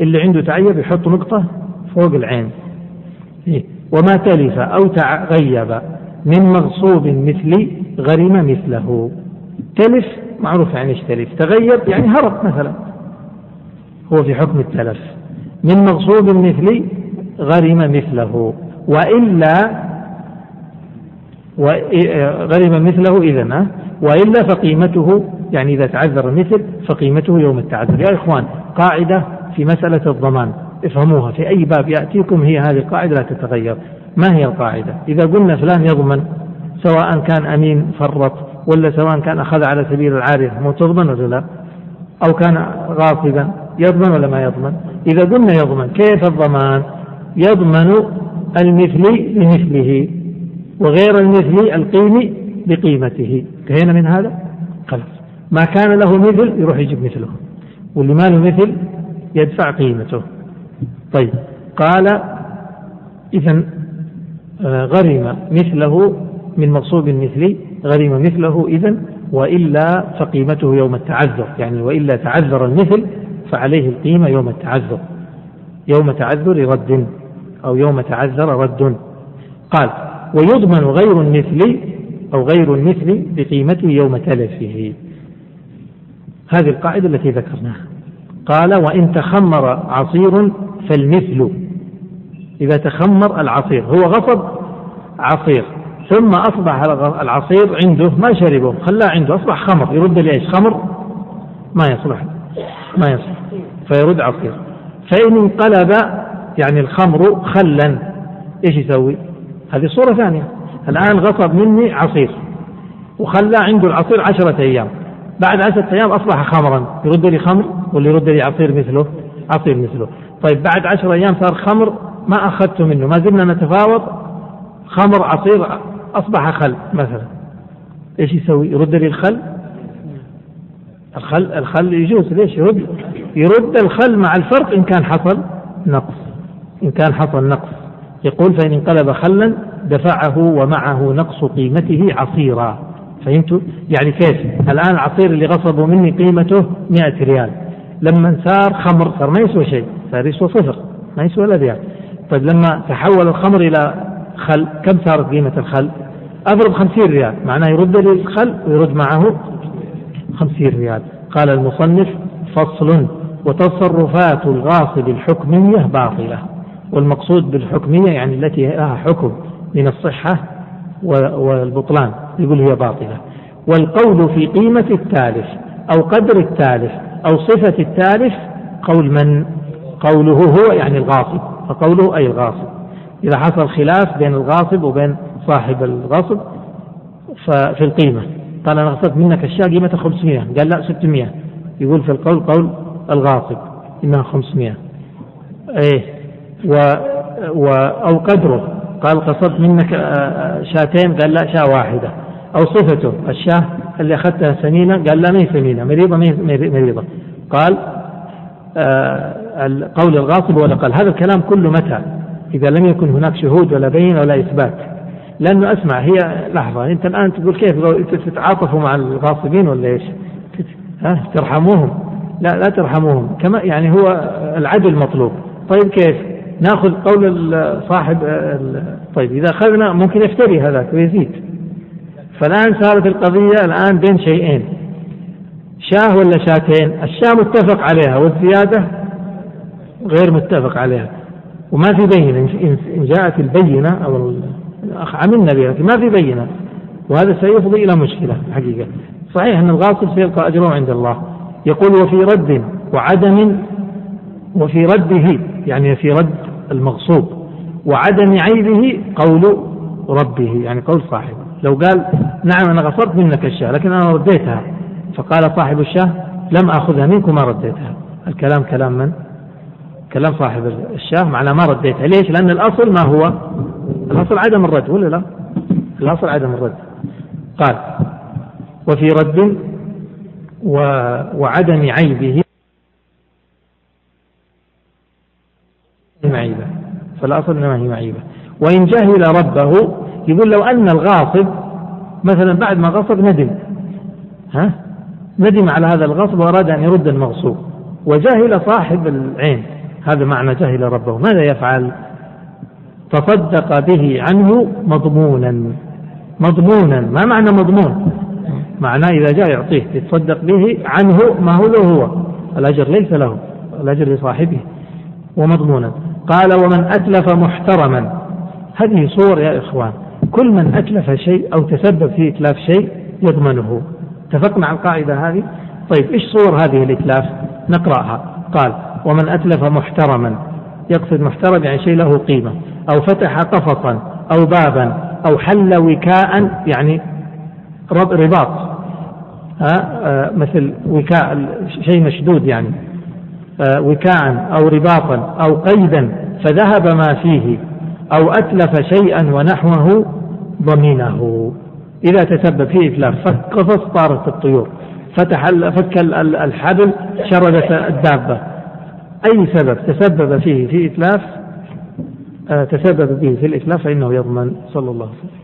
اللي عنده تعيب يحط نقطة فوق العين. إيه؟ وما تلف أو تغيب من مغصوب مثلي غرم مثله. تلف معروف يعني إيش تلف؟ تغيب يعني هرب مثلا. هو في حكم التلف. من مغصوب مثلي غرم مثله. وإلا غرم مثله إذا وإلا فقيمته يعني إذا تعذر المثل فقيمته يوم التعذر. يا إخوان قاعدة في مسألة الضمان. افهموها. في أي باب يأتيكم هي هذه القاعدة لا تتغير. ما هي القاعدة؟ إذا قلنا فلان يضمن سواء كان أمين فرط ولا سواء كان أخذ على سبيل العارف مو تضمن ولا لا؟ أو كان غاصبا يضمن ولا ما يضمن؟ إذا قلنا يضمن كيف الضمان؟ يضمن المثل لمثله وغير المثل القيم بقيمته. انتهينا من هذا؟ خلاص. ما كان له مثل يروح يجيب مثله. واللي ما له مثل يدفع قيمته. طيب قال إذا آه، غرم مثله من مغصوب مثلي غرم مثله إذا وإلا فقيمته يوم التعذر. يعني وإلا تعذر المثل فعليه القيمة يوم التعذر. يوم تعذر رد أو يوم تعذر رد. قال ويضمن غير المثل أو غير المثل بقيمته يوم تلفه. هذه القاعدة التي ذكرناها. قال وإن تخمر عصير فالمثل. إذا تخمر العصير هو غصب عصير ثم أصبح العصير عنده ما شربه خلاه عنده أصبح خمر يرد لإيش؟ خمر؟ ما يصلح ما يصلح فيرد عصير. فإن انقلب يعني الخمر خلا إيش يسوي؟ هذه صورة ثانية. الآن غصب مني عصير وخلى عنده العصير عشرة أيام. بعد عشرة أيام أصبح خمرا. يرد لي خمر ولا يرد لي عصير مثله؟ عصير مثله. طيب بعد عشرة أيام صار خمر ما أخذته منه. ما زلنا نتفاوض. خمر عصير أصبح خل مثلا. إيش يسوي؟ يرد لي الخل؟ الخل الخل يجوز. ليش؟ يرد يرد الخل مع الفرق إن كان حصل نقص. إن كان حصل نقص. يقول فإن انقلب خلا دفعه ومعه نقص قيمته عصيرا. فهمتوا؟ يعني كيف؟ الآن العصير اللي غصبوا مني قيمته 100 ريال لما صار خمر صار ما يسوى شيء صار يسوى صفر ما يسوى الا ريال طيب لما تحول الخمر إلى خل كم صارت قيمة الخل؟ أضرب 50 ريال معناه يرد لي الخل ويرد معه 50 ريال قال المصنف فصل وتصرفات الغاصب الحكمية باطلة والمقصود بالحكمية يعني التي لها حكم من الصحة والبطلان يقول هي باطلة. والقول في قيمة التالف أو قدر التالف أو صفة التالف قول من؟ قوله هو يعني الغاصب. فقوله أي الغاصب. إذا حصل خلاف بين الغاصب وبين صاحب الغصب ففي القيمة. قال أنا غصبت منك أشياء قيمتها 500 قال لا 600 يقول في القول قول الغاصب إنها 500 إيه؟ و, و أو قدره. قال قصدت منك آه، آه، شاتين؟ قال لا شاة واحدة. أو صفته الشاة اللي أخذتها سمينة؟ قال لا ما هي سمينة مريضة ما هي مريضة. قال آه قول الغاصب ولا قال. هذا الكلام كله متى؟ إذا لم يكن هناك شهود ولا بين ولا إثبات. لأنه أسمع هي لحظة أنت الآن تقول كيف تتعاطفوا مع الغاصبين ولا إيش؟ ها؟ ترحموهم. لا لا ترحموهم. كما يعني هو العدل مطلوب. طيب كيف؟ ناخذ قول صاحب طيب إذا أخذنا ممكن يفتري هذاك ويزيد. فالآن صارت القضية الآن بين شيئين. شاه ولا شاتين؟ الشاه متفق عليها والزيادة غير متفق عليها. وما في بينة. إن جاءت البينة أو عملنا بها ما في بينة. وهذا سيفضي إلى مشكلة حقيقة. صحيح أن الغاصب سيلقى أجره عند الله. يقول وفي رد وعدم وفي رده يعني في رد المغصوب وعدم عيبه قول ربه يعني قول صاحبه لو قال نعم أنا غصبت منك الشاة لكن أنا رديتها فقال صاحب الشاة لم أخذها منك وما رديتها الكلام كلام من؟ كلام صاحب الشاة معناه ما رديتها ليش؟ لأن الأصل ما هو؟ الأصل عدم الرد ولا لا؟ الأصل عدم الرد قال وفي رد و... وعدم عيبه معيبة. فالأصل إنما هي معيبة. وإن جهل ربه يقول لو أن الغاصب مثلا بعد ما غصب ندم. ها؟ ندم على هذا الغصب وأراد أن يرد المغصوب. وجهل صاحب العين. هذا معنى جهل ربه. ماذا يفعل؟ تصدق به عنه مضمونا. مضمونا. ما معنى مضمون؟ معناه إذا جاء يعطيه. يتصدق به عنه ما هو له هو. الأجر ليس له. الأجر لصاحبه. ومضمونا. قال ومن أتلف محترما. هذه صور يا إخوان. كل من أتلف شيء أو تسبب في إتلاف شيء يضمنه. اتفقنا على القاعدة هذه؟ طيب إيش صور هذه الإتلاف؟ نقرأها. قال ومن أتلف محترما. يقصد محترم يعني شيء له قيمة. أو فتح قفصا أو بابا أو حل وكاء يعني رباط. ها؟ آه مثل وكاء شيء مشدود يعني. آه وكاء أو رباطا أو قيدا فذهب ما فيه أو أتلف شيئا ونحوه ضمنه إذا تسبب فيه إتلاف فك قفص طارت الطيور فتح فك الحبل شردت الدابة. أي سبب تسبب فيه في إتلاف؟ آه، تسبب به في الإتلاف فإنه يضمن. صلى الله عليه وسلم.